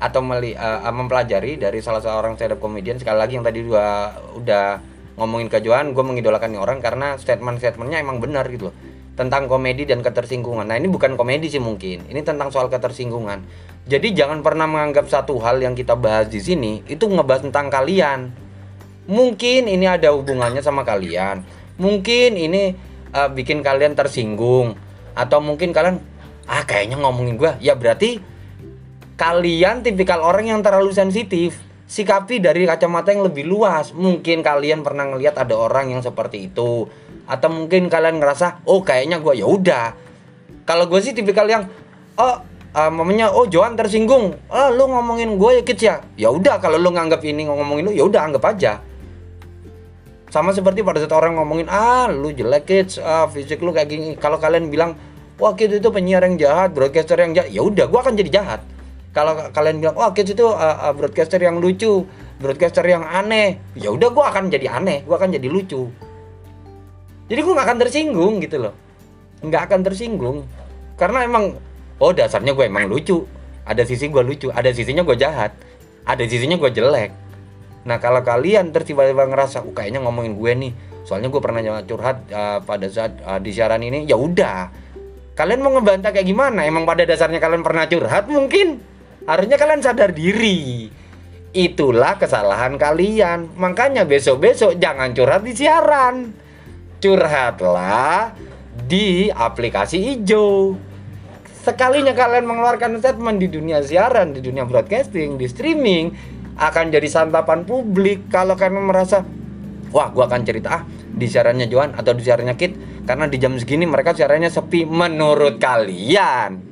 atau meli, uh, mempelajari dari salah seorang stand up comedian. Sekali lagi yang tadi gua udah ngomongin ke Johan gue mengidolakan orang karena statement-statementnya emang benar gitu loh tentang komedi dan ketersinggungan nah ini bukan komedi sih mungkin ini tentang soal ketersinggungan jadi jangan pernah menganggap satu hal yang kita bahas di sini itu ngebahas tentang kalian. Mungkin ini ada hubungannya sama kalian mungkin ini uh, bikin kalian tersinggung atau mungkin kalian ah kayaknya ngomongin gua. Ya berarti kalian tipikal orang yang terlalu sensitif sikapi dari kacamata yang lebih luas. Mungkin kalian pernah ngelihat ada orang yang seperti itu. Atau mungkin kalian ngerasa oh kayaknya gua ya udah. Kalau gue sih tipikal yang oh uh, mamanya oh Johan tersinggung. Oh lu ngomongin gue ya kids ya? Ya udah kalau lu nganggap ini ngomongin lu ya udah anggap aja. Sama seperti pada saat orang ngomongin ah lu jelek kids. Ah fisik lu kayak gini. Kalau kalian bilang wah kids itu penyiar yang jahat broadcaster yang jahat ya udah gua akan jadi jahat kalau ka- kalian bilang wah kids itu uh, uh, broadcaster yang lucu broadcaster yang aneh. Ya udah gua akan jadi aneh gua akan jadi lucu. Jadi gua nggak akan tersinggung gitu loh. Nggak akan tersinggung. Karena emang oh dasarnya gue emang lucu. Ada sisi gue lucu ada sisinya gue jahat. Ada sisinya gue jelek. Nah kalau kalian terus tiba-tiba ngerasa, "Uh, kayaknya ngomongin gue nih, soalnya gue pernah curhat uh, pada saat uh, di siaran ini, ya udah. Kalian mau ngebantah kayak gimana? Emang pada dasarnya kalian pernah curhat mungkin? Harusnya kalian sadar diri. Itulah kesalahan kalian. Makanya besok-besok jangan curhat di siaran. Curhatlah di aplikasi hijau. Sekalinya kalian mengeluarkan statement di dunia siaran, di dunia broadcasting, di streaming, akan jadi santapan publik kalau kalian merasa wah gua akan cerita ah di siarannya Johan atau di siarannya Kit karena di jam segini mereka siarannya sepi menurut kalian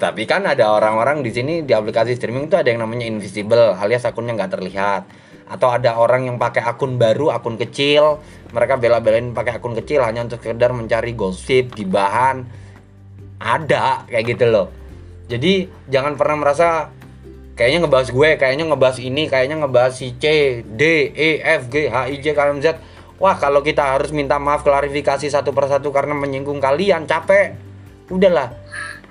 tapi kan ada orang-orang di sini di aplikasi streaming itu ada yang namanya invisible alias akunnya nggak terlihat. Atau ada orang yang pakai akun baru akun kecil. Mereka bela-belain pakai akun kecil hanya untuk sekedar mencari gosip gibahan. Ada kayak gitu loh. Jadi jangan pernah merasa kayaknya ngebahas gue, kayaknya ngebahas ini, kayaknya ngebahas si C, D, E, F, G, H, I, J, K, L, M, Z. Wah, kalau kita harus minta maaf klarifikasi satu persatu karena menyinggung kalian, capek. Udahlah,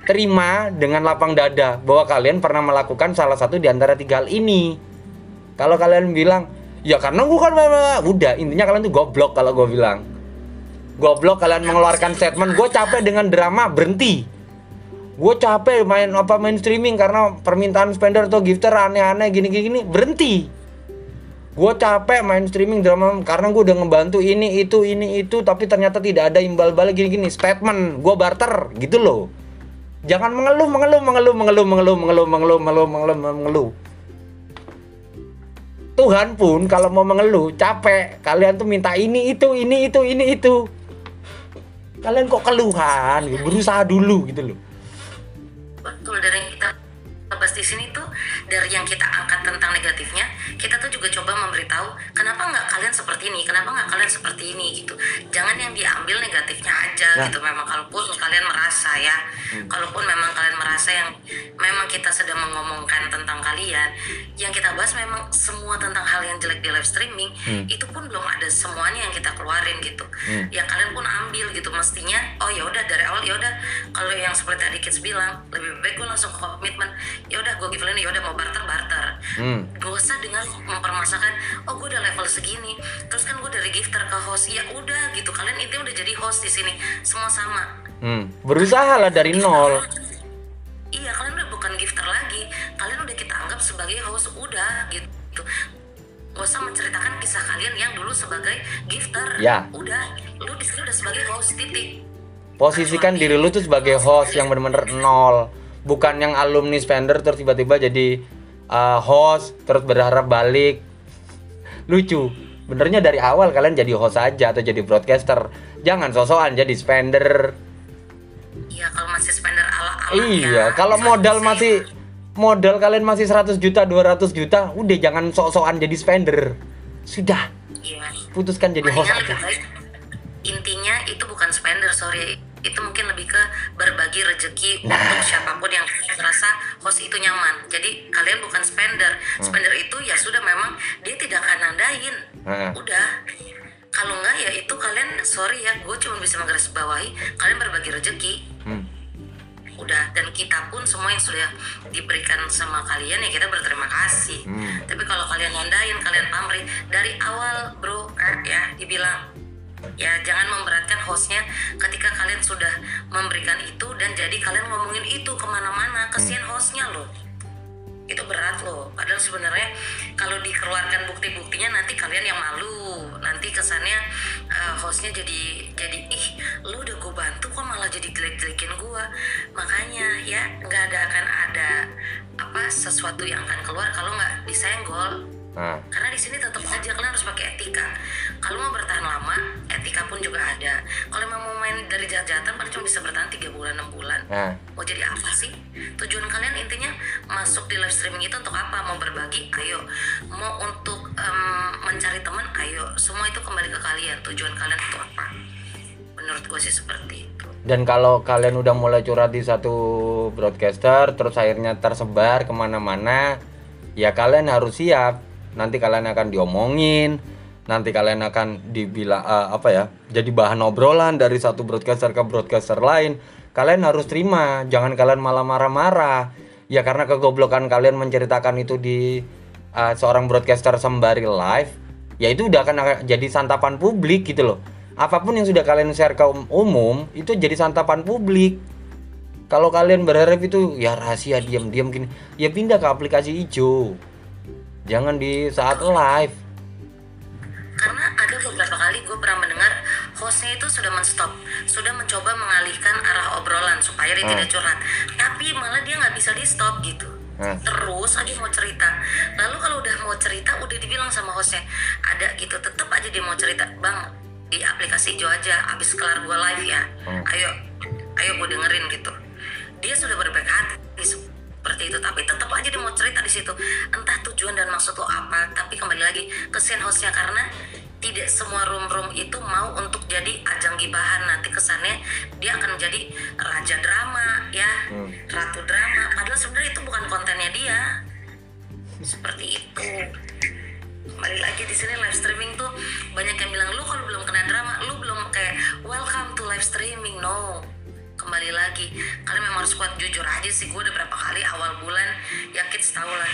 terima dengan lapang dada bahwa kalian pernah melakukan salah satu di antara tiga hal ini. Kalau kalian bilang, ya karena gue kan udah intinya kalian tuh goblok kalau gue bilang. Goblok kalian mengeluarkan statement, gue capek dengan drama, berhenti gue capek main apa main streaming karena permintaan spender atau gifter aneh-aneh gini-gini gini. berhenti gue capek main streaming drama karena gue udah ngebantu ini itu ini itu tapi ternyata tidak ada imbal balik gini-gini statement gue barter gitu loh jangan mengeluh mengeluh mengeluh mengeluh mengeluh mengeluh mengeluh mengeluh mengeluh mengeluh Tuhan pun kalau mau mengeluh capek kalian tuh minta ini itu ini itu ini itu kalian kok keluhan berusaha dulu gitu loh betul dari yang kita bahas di sini tuh dari yang kita angkat tentang negatifnya kita tuh juga coba memberitahu kenapa nggak kalian seperti ini? Kenapa nggak kalian seperti ini? Gitu. Jangan yang diambil negatifnya aja Nah. gitu. Memang kalaupun kalian merasa ya kalaupun memang kalian merasa yang memang kita sedang mengomongkan tentang kalian yang kita bahas memang semua tentang hal yang jelek di live streaming itu pun belum ada. Semuanya yang kita keluarin gitu. Ya kalian pun ambil gitu. Mestinya oh ya udah dari awal ya udah. Kalau yang seperti tadi kids bilang lebih baik gue langsung komitmen. Ya udah gue give ini ya udah mau barter barter. Hmm. gak usah dengan mempermasakan oh gue udah level segini. Terus kan gue dari gifter ke host. Ya udah gitu. Kalian itu udah jadi host di sini. Semua sama. Hmm. Berusaha lah dari nol. iya kalian udah bukan gifter lagi. Kalian udah kita anggap sebagai host. Udah gitu. Gak usah menceritakan kisah kalian yang dulu sebagai gifter. Ya. udah. Lu di sini udah sebagai host titik. Posisikan diri lu tuh sebagai host yang bener-bener nol, bukan yang alumni spender terus tiba-tiba jadi uh, host terus berharap balik. Lucu. Benernya dari awal kalian jadi host aja atau jadi broadcaster. Jangan sosokan jadi spender. iya kalau masih spender ala ala Iya, kalau modal masih modal kalian masih 100 juta, 200 juta, udah jangan sok-sokan jadi spender. Sudah, iya putuskan jadi host Makanya lebih aja. baik intinya itu bukan spender sorry itu mungkin lebih ke berbagi rezeki Nah. untuk siapa pun yang merasa host itu nyaman jadi kalian bukan spender Hmm. spender itu ya sudah memang dia tidak akan nandain Heeh. udah kalau enggak ya itu kalian sorry ya gue cuma bisa menggarisbawahi kalian berbagi rezeki Hmm. udah dan kita pun semua yang sudah diberikan sama kalian ya kita berterima kasih Hmm. tapi kalau kalian nandain kalian pamrih dari awal bro eh, ya dibilang ya jangan memberatkan hostnya ketika kalian sudah memberikan itu dan jadi kalian ngomongin itu ke mana-mana. Kesian hostnya loh. Itu berat loh. Padahal sebenarnya kalau dikeluarkan bukti-buktinya nanti kalian yang malu. Nanti kesannya eh, hostnya jadi jadi ih lu udah gue bantu kok malah jadi jelek-jelekin gue makanya ya nggak ada akan ada apa sesuatu yang akan keluar kalau nggak disenggol Nah, karena di sini tetap aja kalian harus pakai etika. Kalau mau bertahan lama etika pun juga ada. Kalau memang mau main dari jahat-jahatan paling cuma bisa bertahan tiga bulan enam bulan. Nah, mau jadi apa sih? Tujuan kalian intinya masuk di live streaming itu untuk apa? Mau berbagi? Ayo. Mau untuk em, mencari teman? Ayo. Semua itu kembali ke kalian. Tujuan kalian itu apa? Menurut gue sih seperti itu. Dan kalau kalian udah mulai curhat di satu broadcaster, terus akhirnya tersebar ke mana-mana, ya kalian harus siap. Nanti kalian akan diomongin, nanti kalian akan dibilang eh, apa ya, jadi bahan obrolan dari satu broadcaster ke broadcaster lain. Kalian harus terima, jangan kalian malah marah-marah. Ya karena kegoblokan kalian menceritakan itu di eh, seorang broadcaster sembari live, ya itu udah akan jadi santapan publik gitu loh apa pun yang sudah kalian share ke um- umum itu jadi santapan publik kalau kalian berharap itu ya rahasia diam-diam gini ya pindah ke aplikasi hijau jangan di saat live. Karena ada beberapa kali gue pernah mendengar hostnya itu sudah menstop sudah mencoba mengalihkan arah obrolan supaya dia Hmm. tidak curhat. Tapi malah dia nggak bisa di stop gitu. Hmm. terus aja mau cerita. Lalu kalau udah mau cerita udah dibilang sama hostnya ada gitu tetap aja dia mau cerita. Bang di aplikasi hijau aja abis kelar gue live ya. Hmm. ayo ayo gue dengerin gitu. Dia sudah berbaik hati seperti itu tapi tetap aja dia mau cerita di situ. Entah tujuan dan maksud lo apa tapi kembali lagi kesian hostnya karena tidak semua room-room itu mau untuk jadi ajang gibahan. Nanti kesannya dia akan menjadi raja drama ya Hmm. ratu drama. Padahal sebenarnya itu bukan kontennya dia. Seperti itu. Kembali lagi di sini live streaming tuh banyak yang bilang lu kalau belum kena drama lu belum kayak welcome to live streaming. No kembali lagi. Kalian memang harus kuat jujur aja sih gue udah berapa kali awal bulan ya kids tahu lah.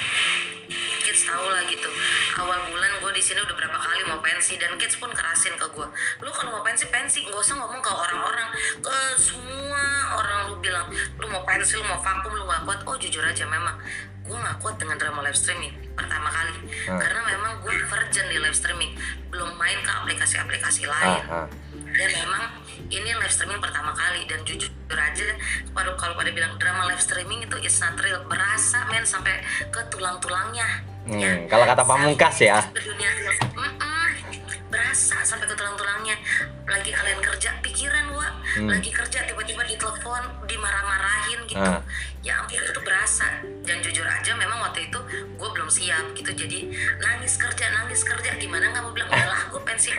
Kids tahu lah gitu. Awal bulan gue di sini udah berapa kali mau pensi dan kids pun kerasin ke gue lu kalau mau pensi pensi. Nggak usah ngomong ke orang-orang. Ke semua orang lu bilang lu mau pensi lu mau vakum lu gak kuat. Oh jujur aja memang gue gak kuat dengan drama live streaming pertama kali. Hmm. karena memang gue virgin di live streaming belum main ke aplikasi-aplikasi lain. ah, ah. dan memang ini live streaming pertama kali dan jujur aja pada kalau pada bilang drama live streaming itu is not real. Berasa men sampai ke tulang-tulangnya. Hmm, kalau kata Pamungkas ya. dunia Mm-mm. berasa sampai ke tulang-tulangnya. Lagi kalian kerja pikiran wa Hmm. lagi kerja tiba-tiba ditelepon dimarah-marahin gitu. Ah. ya ampun itu berasa. Dan jujur aja memang waktu itu gue belum siap gitu. Jadi nangis kerja nangis kerja. Gimana nggak mau bilang udahlah gue pensi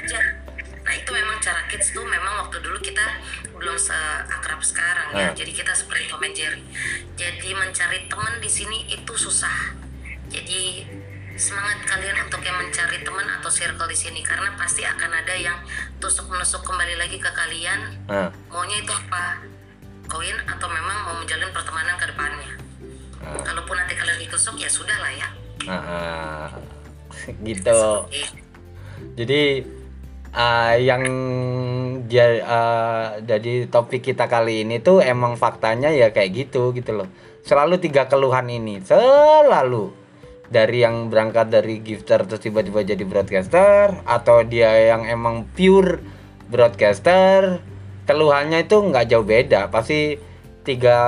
nah itu memang cara kids tuh memang waktu dulu kita belum seakrab sekarang ya. Nah. Jadi kita seperti Tom and Jerry. Jadi mencari teman di sini itu susah. Jadi semangat kalian untuk yang mencari teman atau circle di sini karena pasti akan ada yang tusuk menusuk kembali lagi ke kalian. Nah. Maunya itu apa? Koin atau memang mau menjalin pertemanan ke depannya? Nah. Kalaupun nanti kalian ditusuk ya sudah lah ya. Gitu. Jadi uh, yang ja- uh, jadi topik kita kali ini tuh emang faktanya ya kayak gitu gitu loh. Selalu tiga keluhan ini, selalu dari yang berangkat dari gifter terus tiba-tiba jadi broadcaster atau dia yang emang pure broadcaster, keluhannya itu nggak jauh beda, pasti tiga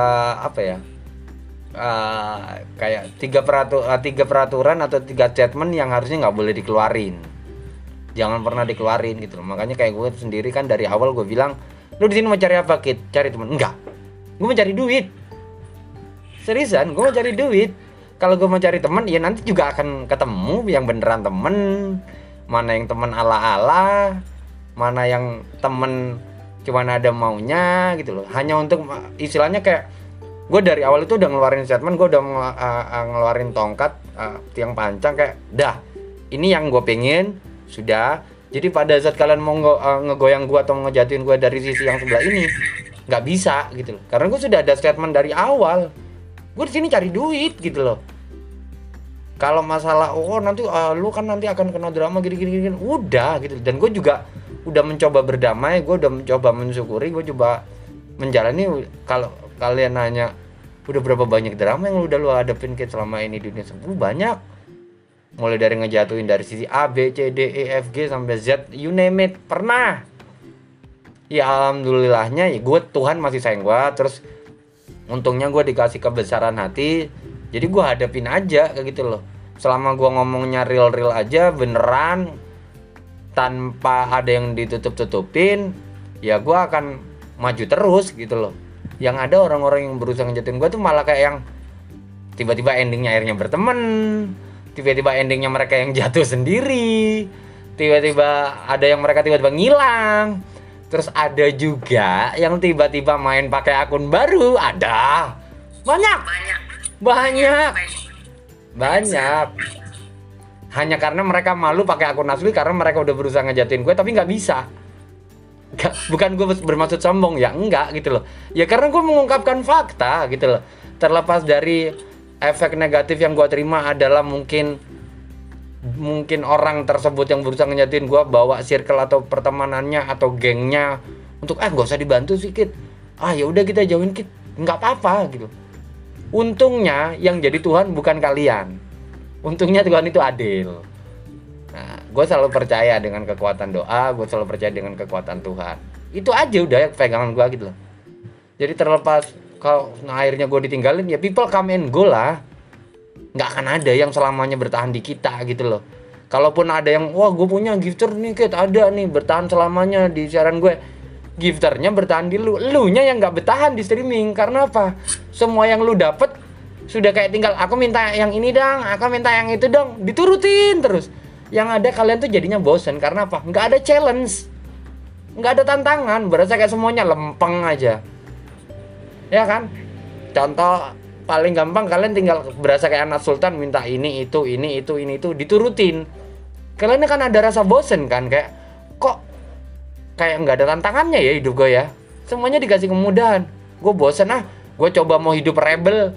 apa ya? uh, kayak tiga peratu tiga peraturan atau tiga statement yang harusnya nggak boleh dikeluarin jangan pernah dikeluarin gitu loh. Makanya kayak gue sendiri kan dari awal gue bilang lu di sini mau cari apa kit? Cari teman enggak. Gue mau cari duit. Seriusan gue mau cari duit. Kalau gue mau cari teman ya nanti juga akan ketemu yang beneran temen. Mana yang temen ala-ala mana yang temen cuman ada maunya gitu loh. Hanya untuk istilahnya kayak gue dari awal itu udah ngeluarin statement gue udah uh, uh, ngeluarin tongkat uh, tiang pancang kayak dah ini yang gue pengen sudah. Jadi pada saat kalian mau nge- uh, ngegoyang gue atau ngejatuhin gue dari sisi yang sebelah ini nggak bisa gitu loh. Karena gue sudah ada statement dari awal. Gue di sini cari duit gitu loh. Kalau masalah oh nanti ah, lu kan nanti akan kena drama gini gini udah gitu dan gue juga udah mencoba berdamai gue udah mencoba mensyukuri gue coba menjalani. Kalau kalian nanya udah berapa banyak drama yang udah lu hadapin Kit, selama ini di dunia? Sepuluh banyak mulai dari ngejatuhin dari sisi A B C D E F G sampai Z you name it pernah. Ya alhamdulillahnya ya gue Tuhan masih sayang gue terus untungnya gue dikasih kebesaran hati jadi gue hadapin aja kayak gitu loh. Selama gue ngomongnya real real aja beneran tanpa ada yang ditutup tutupin ya gue akan maju terus gitu loh. Yang ada orang-orang yang berusaha ngejatuhin gue tuh malah kayak yang tiba-tiba endingnya akhirnya berteman tiba-tiba endingnya mereka yang jatuh sendiri. Tiba-tiba ada yang mereka tiba-tiba ngilang. Terus ada juga yang tiba-tiba main pakai akun baru. Ada. Banyak. Banyak. Banyak. Hanya karena mereka malu pakai akun asli karena mereka udah berusaha ngejatuhin gue tapi nggak bisa. Nggak- bukan gue bermaksud sombong ya enggak gitu loh. Ya karena gue mengungkapkan fakta gitu loh. Terlepas dari efek negatif yang gue terima adalah mungkin mungkin orang tersebut yang berusaha ngejatuhin gue bawa circle atau pertemanannya atau gengnya untuk ah nggak usah dibantu sih kit. Ah ya udah kita jauhin kit. Nggak apa-apa gitu. Untungnya yang jadi Tuhan bukan kalian. Untungnya Tuhan itu adil. Nah gue selalu percaya dengan kekuatan doa gue selalu percaya dengan kekuatan Tuhan. Itu aja udah ya pegangan gue gitu loh. Jadi terlepas kalau nah, akhirnya gue ditinggalin ya people come and go lah. Nggak akan ada yang selamanya bertahan di kita gitu loh. Kalaupun ada yang wah gue punya gifter nih Kit. Ada nih bertahan selamanya di siaran gue. Gifternya bertahan di lu. Lu nya yang nggak bertahan di streaming. Karena apa? Semua yang lu dapet sudah kayak tinggal aku minta yang ini dong aku minta yang itu dong. Diturutin terus. Yang ada kalian tuh jadinya bosen. Karena apa? Nggak ada challenge. Nggak ada tantangan. Berasa kayak semuanya lempeng aja ya kan? Contoh paling gampang kalian tinggal berasa kayak anak sultan minta ini itu ini itu ini itu diturutin. Kalian kan ada rasa bosen kan? Kayak kok kayak nggak ada tantangannya ya hidup gue ya? Semuanya dikasih kemudahan. Gue bosen ah gue coba mau hidup rebel.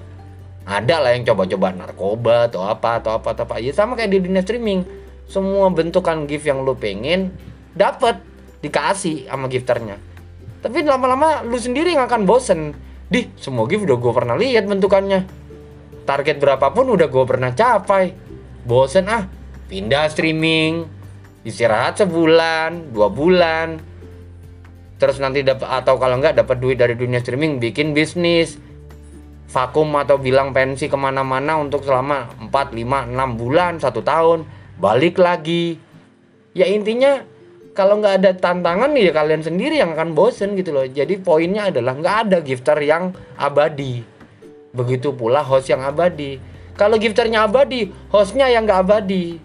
Ada lah yang coba-coba narkoba atau apa atau apa atau apa. Ya sama kayak di dunia streaming. Semua bentukan gift yang lu pengen dapat dikasih sama gifternya. Tapi lama-lama lu sendiri yang akan bosen di semua gift udah gue pernah lihat bentukannya. Target berapapun udah gue pernah capai. Bosen ah pindah streaming. Istirahat sebulan dua bulan. Terus nanti dapat atau kalau nggak dapat duit dari dunia streaming bikin bisnis. Vakum atau bilang pensi ke mana-mana untuk selama 4, 5, 6 bulan, satu tahun, balik lagi. Ya intinya kalau nggak ada tantangan ya kalian sendiri yang akan bosen gitu loh. Jadi poinnya adalah nggak ada gifter yang abadi. Begitu pula host yang abadi. Kalau gifternya abadi, hostnya yang nggak abadi.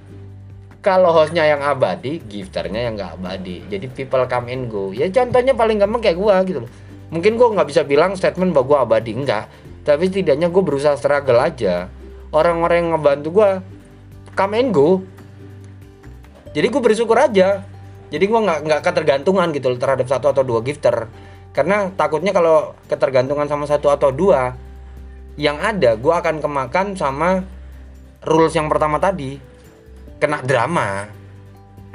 Kalau hostnya yang abadi, gifternya yang nggak abadi. Jadi people come and go. Ya contohnya paling gampang kayak gua gitu loh. mungkin gue nggak bisa bilang statement bahwa gue abadi enggak tapi setidaknya gue berusaha struggle aja orang-orang yang ngebantu gue come and go jadi gue bersyukur aja jadi gue nggak nggak ketergantungan gitu loh terhadap satu atau dua gifter. Karena takutnya kalau ketergantungan sama satu atau dua yang ada gue akan kemakan sama rules yang pertama tadi. Kena drama.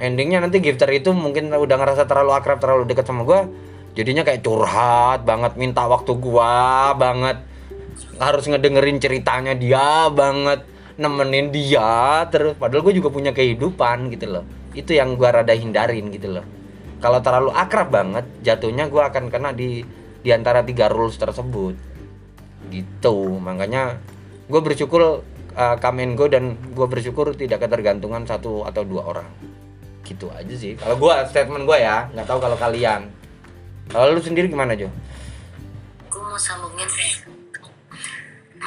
Endingnya nanti gifter itu mungkin udah ngerasa terlalu akrab terlalu dekat sama gue jadinya kayak curhat banget minta waktu gua banget. Harus ngedengerin ceritanya dia banget nemenin dia terus. Padahal gue juga punya kehidupan gitu loh itu yang gua rada hindarin gitu loh. Kalau terlalu akrab banget jatuhnya gua akan kena di di antara tiga rules tersebut. Gitu. Makanya gue bersyukur uh, come and go dan gue bersyukur tidak ketergantungan satu atau dua orang. Gitu aja sih. Kalau gua statement gua ya nggak tahu kalau kalian. Kalau lu sendiri gimana Jo? gue mau sambungin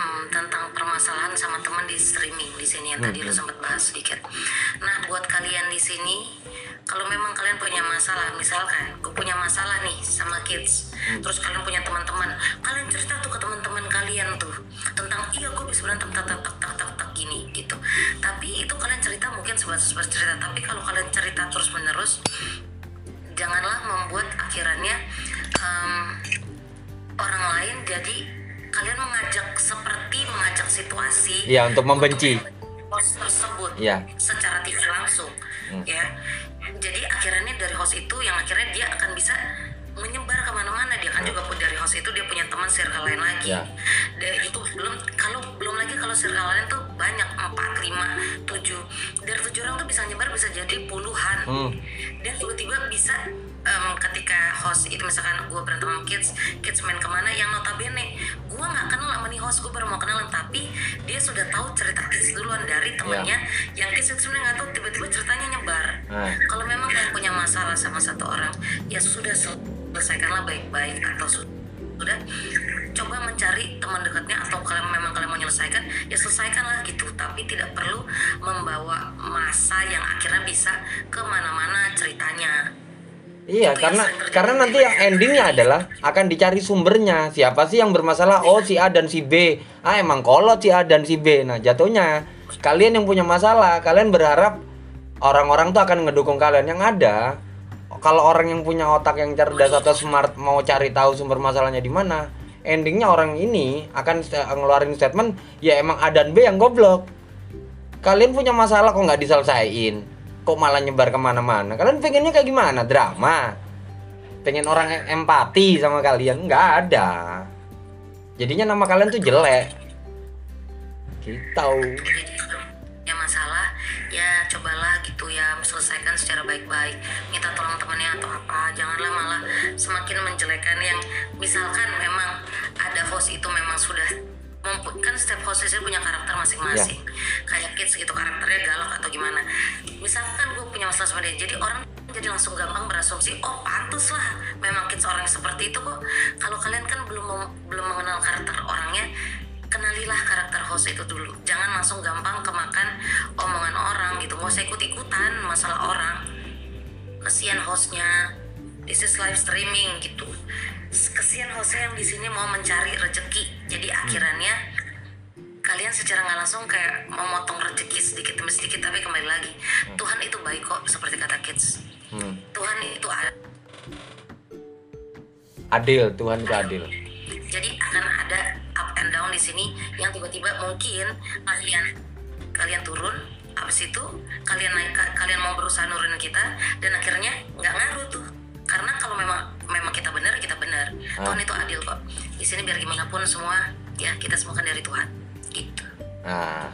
hmm, tentang permasalahan sama teman di streaming di sini yang tadi lu sempat bahas sedikit. Nah, buat kalian di sini, kalau memang kalian punya masalah, misalkan gue punya masalah nih sama kids, terus kalian punya teman-teman, kalian cerita tuh ke teman-teman kalian tuh tentang iya gue bisa berantem tak tak tak tak tak tak gini gitu. Tapi itu kalian cerita mungkin sebatas bercerita, tapi kalau kalian cerita terus menerus, janganlah membuat akhirannya orang lain jadi kalian mengajak seperti mengajak situasi Iya, untuk membenci. host tersebut Iya. secara tidak langsung ya jadi akhirnya dari host itu yang akhirnya dia akan bisa menyebar ke mana-mana dia kan juga pun dari host itu dia punya teman circle lain lagi Iya. dan itu belum kalau belum lagi kalau circle lain tuh banyak empat lima tujuh dari tujuh orang tuh bisa nyebar bisa jadi puluhan Hmm. dan tiba-tiba bisa em, ketika host itu misalkan gue berantem sama kids kids main ke mana yang notabene gue nggak kenal sama nih host gue baru mau kenalan tapi dia sudah tahu cerita kids duluan dari temennya yang kids itu sebenarnya nggak tahu tiba-tiba ceritanya nyebar. Nah. kalau memang kalian punya masalah sama satu orang ya sudah selesaikanlah baik-baik atau su- sudah coba mencari teman dekatnya atau kalian memang kalian mau menyelesaikan ya selesaikanlah gitu. Tapi tidak perlu membawa masa yang akhirnya bisa ke mana-mana ceritanya Iya, Itu karena karena nanti yang endingnya adalah akan dicari sumbernya. Siapa sih yang bermasalah? Oh, si A dan si B. Ah, emang kolot si A dan si B. Nah, jatuhnya kalian yang punya masalah, kalian berharap orang-orang tuh akan ngedukung kalian yang ada. Kalau orang yang punya otak yang cerdas atau smart mau cari tahu sumber masalahnya di mana, endingnya orang ini akan ngeluarin statement, ya emang A dan B yang goblok. Kalian punya masalah kok nggak diselesaiin? Kok malah nyebar ke mana-mana? Kalian pengennya kayak gimana? Drama? Pengen orang em- empati sama kalian? Nggak ada. Jadinya nama kalian tuh jelek. Gitu. jadi ya masalah ya cobalah gitu ya selesaikan secara baik-baik minta tolong temannya atau apa janganlah malah semakin menjelekan yang misalkan memang ada host itu memang sudah kan setiap host itu punya karakter masing-masing. Kayak kids gitu karakternya galak atau gimana. Misalkan gue punya masalah sama dia jadi orang jadi langsung gampang berasumsi oh pantas lah memang kids orang seperti itu kok. Kalau kalian kan belum belum mengenal karakter orangnya kenalilah karakter host itu dulu. Jangan langsung gampang kemakan omongan orang gitu. Nggak usah ikut ikutan masalah orang. Kesian hostnya. This is live streaming gitu kesian hostnya yang di sini mau mencari rezeki jadi akhirannya kalian secara nggak langsung kayak memotong rezeki sedikit demi sedikit tapi kembali lagi. Tuhan itu baik kok seperti kata kids. Hmm. Tuhan itu adil Adil, Tuhan itu adil. jadi akan ada up and down di sini yang tiba-tiba mungkin kalian kalian turun habis itu kalian naik ka- kalian mau berusaha nurunin kita dan akhirnya nggak ngaruh benar Tuhan itu adil kok. Di sini biar gimana pun semua ya kita semua kan dari Tuhan. Gitu. Nah,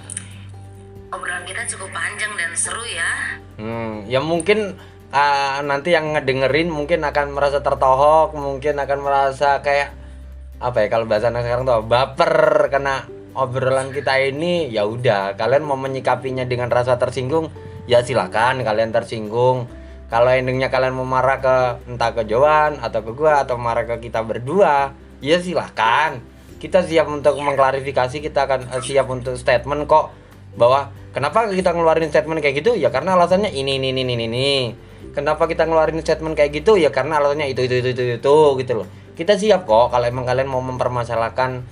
obrolan kita cukup panjang dan seru ya. Hmm, ya mungkin ah, nanti yang ngedengerin mungkin akan merasa tertohok, mungkin akan merasa kayak apa ya kalau bahasa anak sekarang tuh baper karena obrolan kita ini ya udah kalian mau menyikapinya dengan rasa tersinggung ya silakan kalian tersinggung kalau endingnya kalian mau marah ke entah ke Joan atau ke gua atau marah ke kita berdua ya silakan. Kita siap untuk mengklarifikasi kita akan eh, siap untuk statement kok. Bahwa kenapa kita ngeluarin statement kayak gitu? Ya karena alasannya ini ini ini ini ini. Kenapa kita ngeluarin statement kayak gitu? Ya karena alasannya itu itu itu itu, itu gitu loh. Kita siap kok kalau emang kalian mau mempermasalahkan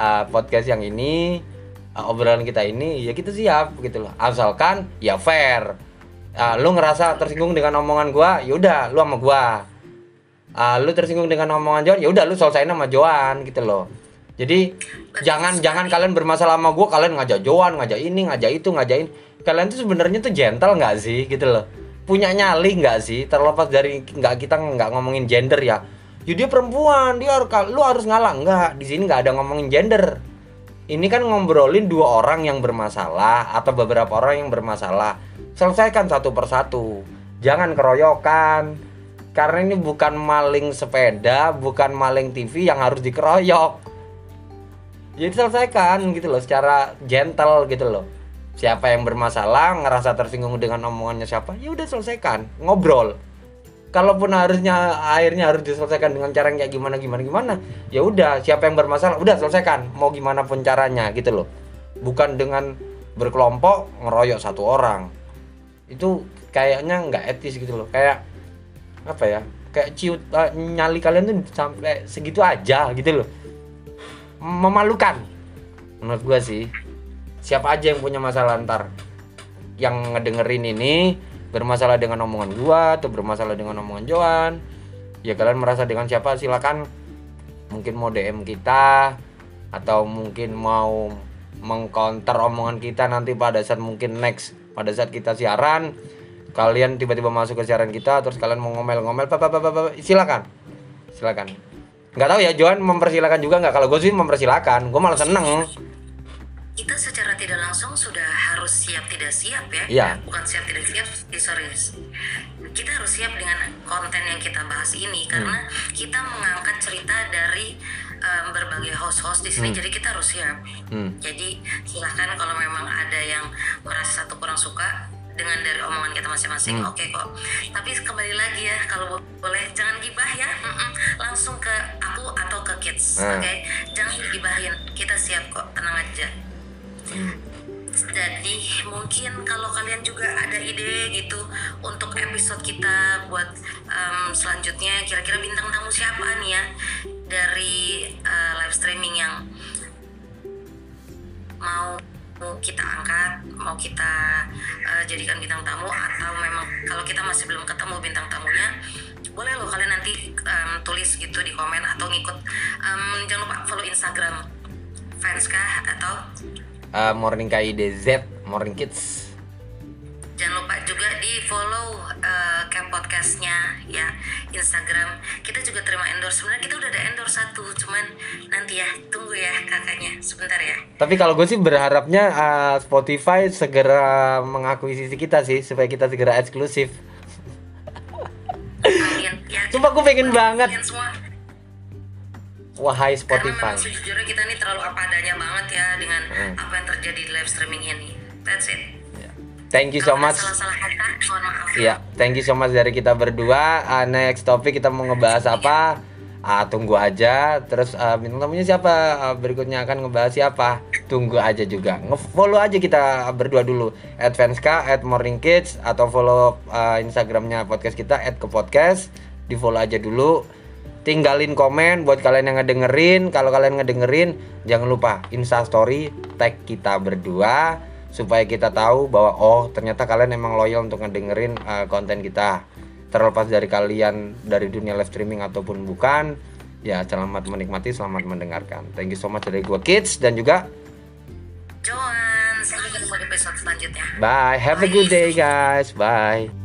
uh, podcast yang ini uh, obrolan kita ini ya kita siap gitu loh. Asalkan ya fair uh, lu ngerasa tersinggung dengan omongan gua? Yaudah lu sama gua. Uh, lu tersinggung dengan omongan Joan ya udah lu selesaiin sama Joan gitu loh. Jadi jangan jangan kalian bermasalah sama gua. Kalian ngajak Joan ngajak ini ngajak itu ngajakin kalian tuh sebenarnya tuh gentle nggak sih gitu loh? Punya nyali nggak sih? Terlepas dari nggak kita nggak ngomongin gender ya. Ya dia perempuan dia harus lu harus ngalah. Nggak di sini nggak ada ngomongin gender. Ini kan ngobrolin dua orang yang bermasalah atau beberapa orang yang bermasalah selesaikan satu persatu jangan keroyokan. Karena ini bukan maling sepeda bukan maling TV yang harus dikeroyok. Jadi selesaikan gitu loh secara gentle gitu loh. Siapa yang bermasalah ngerasa tersinggung dengan omongannya siapa ya udah selesaikan. Ngobrol. Kalaupun harusnya akhirnya harus diselesaikan dengan cara yang kayak gimana gimana gimana ya udah. Siapa yang bermasalah udah selesaikan. Mau gimana pun caranya gitu loh. Bukan dengan berkelompok ngeroyok satu orang itu kayaknya nggak etis gitu loh. Kayak apa ya kayak ciut uh, nyali kalian tuh sampai segitu aja gitu loh. Memalukan. Menurut gua sih siapa aja yang punya masalah ntar yang ngedengerin ini bermasalah dengan omongan gua atau bermasalah dengan omongan Joan ya kalian merasa dengan siapa silakan mungkin mau DM kita atau mungkin mau mengcounter omongan kita nanti pada saat mungkin next pada saat kita siaran kalian tiba-tiba masuk ke siaran kita terus kalian mau ngomel-ngomel apa apa apa silakan. Silakan. Nggak tahu ya Joan mempersilakan juga nggak? Kalau gue sih mempersilakan gue malah seneng. Kita secara tidak langsung sudah harus siap tidak siap ya? Iya. bukan siap tidak siap eh, sorry. Kita harus siap dengan konten yang kita bahas ini karena kita mengangkat cerita dari em, berbagai host-host di sini. Jadi kita harus siap. Hmm. jadi silahkan kalau memang ada yang merasa satu kurang suka dengan dari omongan kita masing-masing Hmm. oke kok. Tapi kembali lagi ya kalau bo- boleh jangan gibah ya. Mm-mm. langsung ke aku atau ke kids Hmm. oke? Jangan digibahin. Kita siap kok tenang aja jadi mungkin kalau kalian juga ada ide gitu untuk episode kita buat em, selanjutnya kira-kira bintang tamu siapa nih ya dari eh, live streaming yang mau kita angkat, mau kita eh, jadikan bintang tamu atau memang kalau kita masih belum ketemu bintang tamunya, boleh loh kalian nanti em, tulis gitu di komen atau ngikut. Em, jangan lupa follow Instagram fanskah atau Uh, morning KIDZ morning kids. Jangan lupa juga di follow eh, Camp podcastnya ya Instagram. Kita juga terima endorse. Sebenarnya kita udah ada endorse satu cuman nanti ya tunggu ya kakaknya. Sebentar ya. Tapi kalau gue sih berharapnya uh, Spotify segera mengakuisisi kita sih supaya kita segera eksklusif. ya Sumpah gue pengen banget. semua Wahai karena Spotify. memang sejujurnya kita nih terlalu apa adanya banget ya dengan Hmm. apa yang terjadi di live streaming ini that's it Thank you so Kalau much. mohon maaf Iya, thank you so much dari kita berdua. Uh, next topik kita mau ngebahas apa? Ah, tunggu aja. Terus uh, bintang tamunya siapa? Uh, berikutnya akan ngebahas siapa? Tunggu aja juga. Nge-follow aja kita berdua dulu. Advanska, at Morning Kids atau follow uh, Instagramnya podcast kita at ke podcast. Di follow aja dulu. Tinggalin komen buat kalian yang ngedengerin. Kalau kalian ngedengerin, jangan lupa Insta Story tag kita berdua supaya kita tahu bahwa oh ternyata kalian emang loyal untuk ngedengerin uh, konten kita. Terlepas dari kalian dari dunia live streaming ataupun bukan ya selamat menikmati selamat mendengarkan. Thank you so much dari gua kids dan juga Joan. Sampai ketemu di episode selanjutnya. Bye. Have a good day guys. Bye